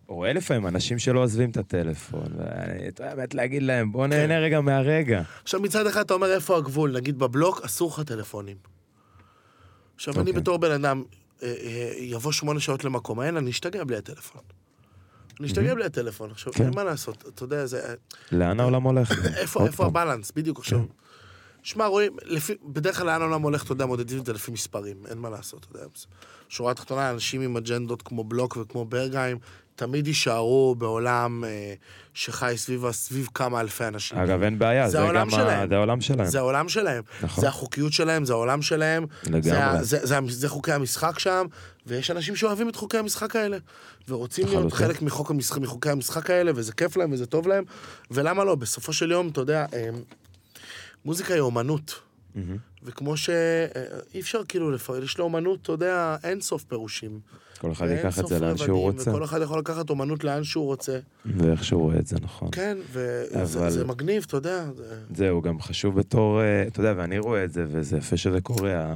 S1: רואה לפעמים אנשים שלא עוזבים את הטלפון, ואני, באמת להגיד להם, בוא
S2: כן.
S1: נהנה רגע מהרגע.
S2: עכשיו מצד אחד אתה אומר איפה הגבול, נגיד בבלוק אסור לך טלפונים. עכשיו אני
S1: אוקיי.
S2: בתור בן אדם, אה, אה, יבוא שמונה שעות למקום, אין, אני אשתגע בלי הטלפון. אני אשתגע בלי הטלפון, עכשיו
S1: כן.
S2: אין מה לעשות, אתה יודע, זה...
S1: לאן העולם הולך?
S2: איפה,
S1: עוד
S2: איפה
S1: פעם.
S2: הבלנס, בדיוק עכשיו. שמע, רואים, לפי, בדרך כלל לאן העולם הולך, אתה יודע, מודדים את זה לפי מספרים, אין מה לעשות, אתה יודע. שורה התחתונה, אנשים עם אג'נדות כמו בלוק וכמו ברגהיים, תמיד יישארו בעולם אה, שחי סביב, סביב כמה אלפי אנשים.
S1: אגב, אין בעיה,
S2: זה
S1: זה
S2: העולם
S1: גם ה-
S2: שלהם.
S1: זה העולם שלהם.
S2: זה העולם שלהם.
S1: נכון.
S2: זה החוקיות שלהם, זה העולם שלהם.
S1: לגמרי.
S2: זה, ה- זה, זה, זה חוקי המשחק שם, ויש אנשים שאוהבים את חוקי המשחק האלה, ורוצים להיות. חלק מחוק המשחק, מחוקי המשחק האלה, וזה כיף להם וזה טוב להם, ולמה לא? בסופו של יום, אתה יודע, אמ, מוזיקה היא אומנות.
S1: מהמם.
S2: וכמו שאי אפשר כאילו לפרט, יש לאומנות, אתה יודע, אין סוף פירושים.
S1: כל אחד ייקח את זה לאן שהוא רוצה,
S2: וכל אחד יכול לקחת אומנות לאן שהוא רוצה.
S1: ואיך שהוא רואה את זה, נכון.
S2: כן, וזה
S1: אבל-
S2: זה מגניב, אתה יודע. זה-
S1: זהו, גם חשוב בתור, אה, אתה יודע, ואני רואה את זה, וזה יפה שזה קורה,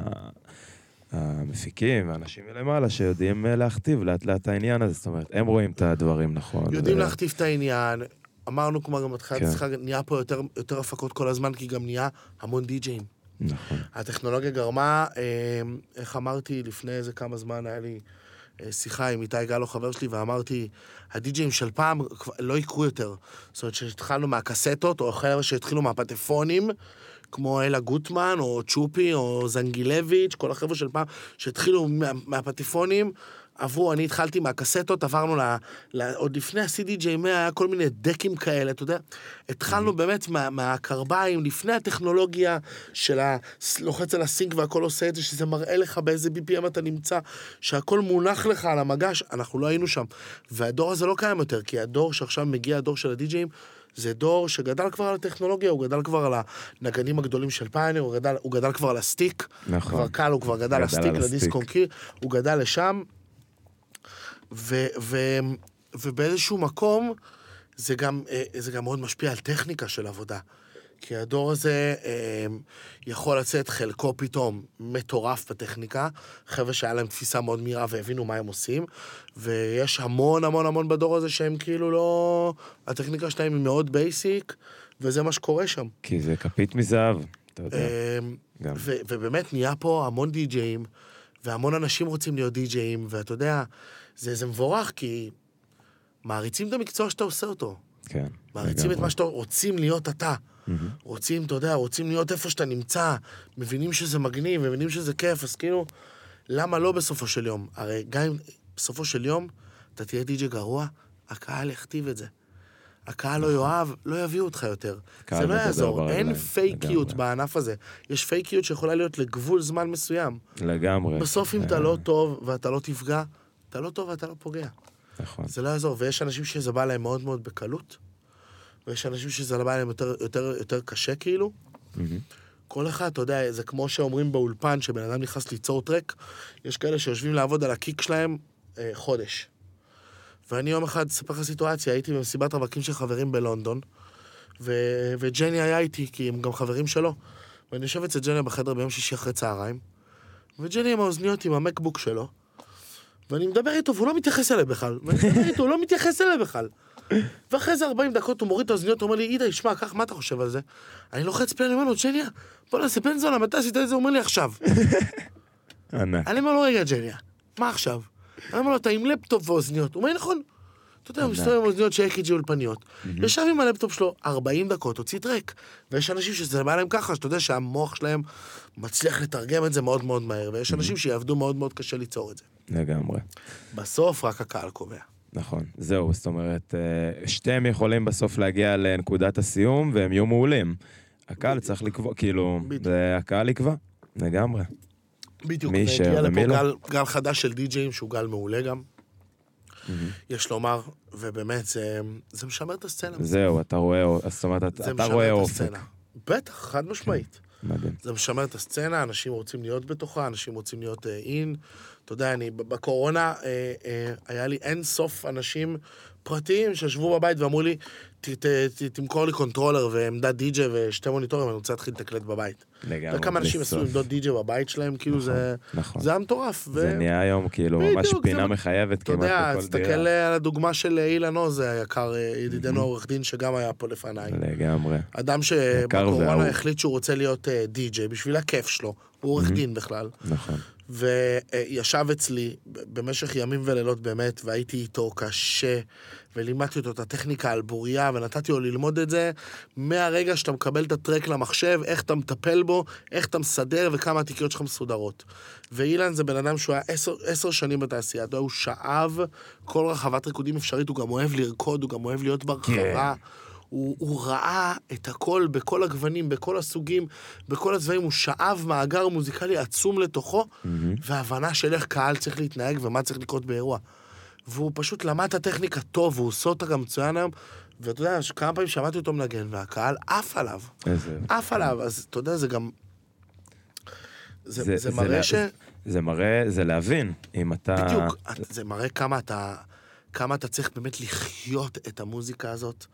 S1: המפיקים והאנשים מלמעלה שיודעים אה, להכתיב לאט לאט את העניין הזה, זאת אומרת, הם רואים את הדברים נכון.
S2: יודעים
S1: ו-
S2: להכתיב את העניין. אמרנו כמו גם בתחילת
S1: כן.
S2: השיחה, נהיה פה יותר, יותר הפקות כל הזמן, כי גם נהיה המון די-ג'אים.
S1: נכון.
S2: הטכנולוגיה גרמה, אה, איך אמרתי לפני איזה כמה זמן, היה לי אה, שיחה עם איתי גלו, חבר שלי, ואמרתי, הדי-ג'אים של פעם לא יקרו יותר. זאת אומרת, שהתחלנו מהקסטות, או חבר'ה שהתחילו מהפטפונים, כמו אלה גוטמן, או צ'ופי, או זנגילביץ', כל החבר'ה של פעם, שהתחילו מה, מהפטפונים, עברו, אני התחלתי מהקסטות, עברנו ל... ל עוד לפני ה-CDJ 100 היה כל מיני decks כאלה, אתה יודע. התחלנו באמת מה, מהקרביים, לפני הטכנולוגיה של ה... לוחץ על ה sync והכל עושה את זה, שזה מראה לך באיזה BPM אתה נמצא, שהכל מונח לך על המגש, אנחנו לא היינו שם. והדור הזה לא קיים יותר, כי הדור שעכשיו מגיע, הדור של הדי-ג'אים, זה דור שגדל כבר על הטכנולוגיה, הוא גדל כבר על הנגנים הגדולים של פיוניר, הוא גדל, הוא גדל כבר על הסטיק.
S1: נכון.
S2: כבר קל, הוא כבר גדל
S1: גדל
S2: על הסטיק. לדיסק און-קי, הוא גדל לשם. ו, ו, ובאיזשהו מקום, זה גם, אה, זה גם מאוד משפיע על טכניקה של עבודה. כי הדור הזה אה, יכול לצאת חלקו פתאום מטורף בטכניקה, חבר'ה שהיה להם תפיסה מאוד מהירה והבינו מה הם עושים, ויש המון המון המון בדור הזה שהם כאילו לא... הטכניקה שלהם היא מאוד בייסיק, וזה מה שקורה שם.
S1: כי זה כפית מזהב, אתה יודע.
S2: אמ,
S1: גם.
S2: ו- ובאמת נהיה פה המון די-ג'אים, והמון אנשים רוצים להיות די-ג'אים, ואתה יודע, זה, זה מבורך, כי מעריצים את המקצוע שאתה עושה אותו.
S1: כן.
S2: מעריצים את. מה שאתה רוצים להיות אתה.
S1: מהמם.
S2: רוצים, אתה יודע, רוצים להיות איפה שאתה נמצא, מבינים שזה מגניב, מבינים שזה כיף, אז כאילו, למה לא בסופו של יום? הרי גם אם בסופו של יום אתה תהיה די-ג'יי גרוע, הקהל יכתיב את זה. הקהל לא יאהב, לא יביאו אותך יותר. זה לא
S1: מדבר
S2: יעזור, אין פייקיות. בענף הזה. יש פייקיות שיכולה להיות לגבול זמן מסוים.
S1: לגמרי.
S2: בסוף אם
S1: אה,
S2: אתה לא טוב ואתה לא תפגע, אתה לא טוב ואתה לא פוגע.
S1: נכון.
S2: זה לא יעזור, ויש אנשים שזה בא להם מאוד מאוד בקלות, ויש אנשים שזה בא להם יותר, יותר, יותר קשה כאילו.
S1: מהמם.
S2: כל אחד, אתה יודע, זה כמו שאומרים באולפן, שבן אדם נכנס ליצור טרק, יש כאלה שיושבים לעבוד על הקיק שלהם אה, חודש. ואני יום אחד, אספר לך סיטואציה, הייתי במסיבת רווקים של חברים בלונדון, ו... וג'ני היה איתי, כי הם גם חברים שלו. ואני יושב אצל ג'ני בחדר ביום שישי אחרי צהריים, וג'ני עם האוזניות עם המקבוק שלו, ואני מדבר איתו, והוא לא מתייחס אליי בכלל. ואני מדבר איתו, הוא לא מתייחס אליי בכלל. ואחרי איזה 40 דקות הוא מוריד את האוזניות, הוא אומר לי, אידה, שמע, קח, מה אתה חושב על זה? אני לוחץ פלא, אני אומר לו, ג'ניה, בוא נעשה פנזונה, מתי עשית את זה? הוא אומר לי, עכשיו. אני אומר לו, רגע, ג'ניה, מה עכשיו? אני אומר לו, אתה עם לפטופ ואוזניות. הוא אומר, נכון. אתה יודע, הוא מסתובב עם אוזניות של אק"ג'י אולפניות. ישב עם הלפטופ שלו 40 דקות, הוציא track. ויש אנשים שזה בא להם ככה, שאתה יודע שהמוח שלהם מצליח לתרגם את זה מאוד מאוד מהר, ויש אנשים שיעבדו מאוד מאוד קשה ליצור את זה.
S1: לגמרי.
S2: בסוף רק הקהל קובע.
S1: נכון, זהו, זאת אומרת, אה, שתיהם יכולים בסוף להגיע לנקודת הסיום והם יהיו מעולים. הקהל צריך לקבוע, כאילו,
S2: בדיוק.
S1: זה הקהל יקבע, לגמרי.
S2: בדיוק, והגיע לפה
S1: לא.
S2: גל, גל חדש של די-ג'אים, שהוא גל מעולה גם, יש לומר, ובאמת, זה, זה משמר את הסצנה.
S1: זהו, אתה רואה, זאת אומרת, אתה רואה אופק.
S2: בטח, חד משמעית.
S1: מדהים.
S2: זה משמר את הסצנה, אנשים רוצים להיות בתוכה, אנשים רוצים להיות אין. אתה יודע, אני, בקורונה אה, אה, היה לי אין סוף אנשים פרטיים שישבו בבית ואמרו לי, "ת- ת- ת- תמכור לי controller ועמדת די-ג'יי ושתי מוניטורים, אני רוצה להתחיל לתקלט בבית. אתה
S1: לגמרי,
S2: יודע כמה אנשים עשו. עמדות די-ג'יי בבית שלהם, כאילו זה...
S1: נכון.
S2: זה היה מטורף. ו-
S1: זה נהיה היום כאילו ממש פינה
S2: זה-
S1: מחייבת
S2: אתה
S1: כמעט
S2: יודע,
S1: בכל
S2: תסתכל
S1: דירה.
S2: על הדוגמה של אילן עוז היקר, אה, ידידנו העורך דין, שגם היה פה לפניי.
S1: לגמרי.
S2: אדם. שבקורונה החליט שהוא רוצה להיות די-ג'יי בשביל הכיף שלו, הוא עורך דין בכלל,
S1: נכון.
S2: וישב אצלי במשך ימים ולילות באמת, והייתי איתו קשה, ולימדתי אותו את הטכניקה על בוריה, ונתתי לו ללמוד את זה מהרגע שאתה מקבל את הטרק למחשב, איך אתה מטפל בו, איך אתה מסדר וכמה התיקיות שלך מסודרות. ואילן זה בן אדם שהוא היה עשר, עשר שנים בתעשייה, הוא שאב כל רחבת ריקודים אפשרית, הוא גם אוהב לרקוד, הוא גם אוהב להיות ברחבה. הוא, הוא ראה את הכל בכל הגוונים, בכל הסוגים, בכל הצבעים, הוא שאב מאגר מוזיקלי עצום לתוכו, והבנה של איך קהל צריך להתנהג ומה צריך לקרות באירוע. והוא פשוט למד את הטכניקה טוב, והוא עושה אותה גם מצוין היום, ואתה יודע, כמה פעמים שמעתי אותו מנגן, והקהל עף עליו.
S1: איזה...
S2: עף עליו, אז אתה יודע, זה גם... זה,
S1: זה-
S2: זה,
S1: זה
S2: מראה
S1: לה-
S2: ש...
S1: זה מראה, זה להבין, אם אתה...
S2: בדיוק, זה מראה כמה אתה, כמה אתה צריך באמת לחיות את המוזיקה הזאת,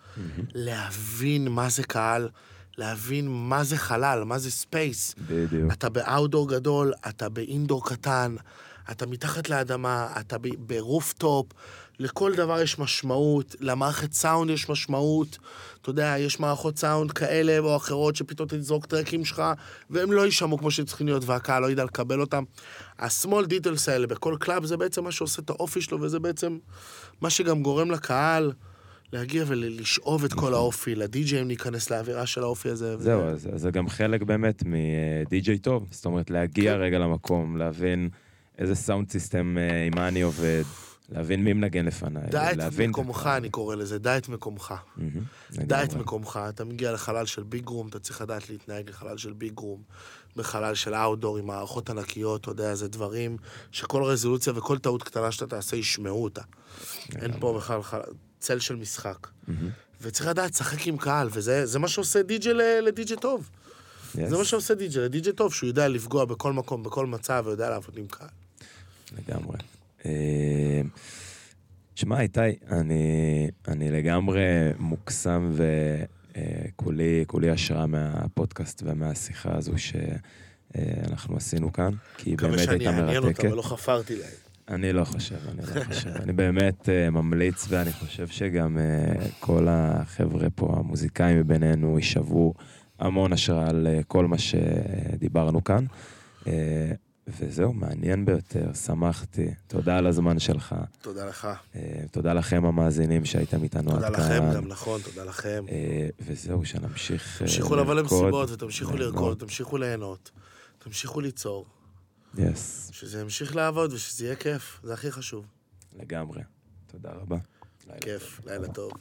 S2: להבין מה זה קהל, להבין מה זה חלל, מה זה space.
S1: בדיוק.
S2: אתה ב outdoor גדול, אתה ב indoor קטן, אתה מתחת לאדמה, אתה ב rooftop, לכל דבר יש משמעות, למערכת סאונד יש משמעות. אתה יודע, יש מערכות סאונד כאלה או אחרות שפתאום תזרוק tracks שלך, והם לא יישמעו כמו שהם צריכים להיות, והקהל לא ידע לקבל אותם. ה-small details האלה בכל club זה בעצם מה שעושה את האופי שלו, וזה בעצם מה שגם גורם לקהל להגיע ולשאוב את כל האופי, לדי-ג'ייז להיכנס לאווירה של האופי הזה.
S1: זהו, אז זה גם חלק באמת מדי-ג'יי טוב, זאת אומרת להגיע
S2: כן.
S1: רגע למקום, להבין איזה sound system, אה, עם מה אני עובד, להבין מי מנגן לפניי,
S2: דע את. מקומך, אני קורא לזה, דע את מקומך.
S1: מהמם,
S2: דע את. מקומך, אתה מגיע לחלל של big room, אתה צריך לדעת להתנהג לחלל של big room, בחלל של outdoor עם מערכות ענקיות, אתה יודע, זה דברים שכל רזולוציה וכל טעות קטנה שאתה תעשה ישמעו אותה. אין פה בכלל חל- צל של משחק.
S1: מהמם.
S2: וצריך לדעת לשחק עם קהל, וזה זה מה שעושה די-ג'יי לדי-ג'יי טוב.
S1: Yes,
S2: זה מה שעושה די.ג'י לדי.ג'י טוב, שהוא יודע לפגוע בכל מקום, בכל מצב, ויודע לעבוד עם קהל.
S1: לגמרי. אה, תשמע, איתי, אני, אני לגמרי מוקסם וכולי כולי השראה מהפודקאסט ומהשיחה הזו שאנחנו עשינו כאן, כי היא
S2: מקווה
S1: באמת
S2: שאני
S1: הייתה
S2: אעניין אותם
S1: מרתקת.
S2: ולא חפרתי להם.
S1: אני לא חושב, אני לא חושב. אני באמת uh, ממליץ, ואני חושב שגם uh, כל החבר'ה פה, המוזיקאים מבינינו, יישבו המון השראה על uh, כל מה שדיברנו כאן. Uh, וזהו, מעניין ביותר, שמחתי. תודה על הזמן שלך.
S2: תודה לך.
S1: Uh, תודה לכם המאזינים שהייתם איתנו עד
S2: תודה
S1: כאן.
S2: לכם גם, נכון, תודה לכם.
S1: Uh, וזהו, שנמשיך uh,
S2: תמשיכו לבוא
S1: לרקוד,
S2: למסיבות ותמשיכו. לרקוד, תמשיכו ליהנות, תמשיכו ליצור,
S1: יס,
S2: שזה ימשיך לעבוד ושזה יהיה כיף, זה הכי חשוב.
S1: לגמרי. תודה רבה. לילה
S2: כיף,
S1: טוב.
S2: לילה טוב.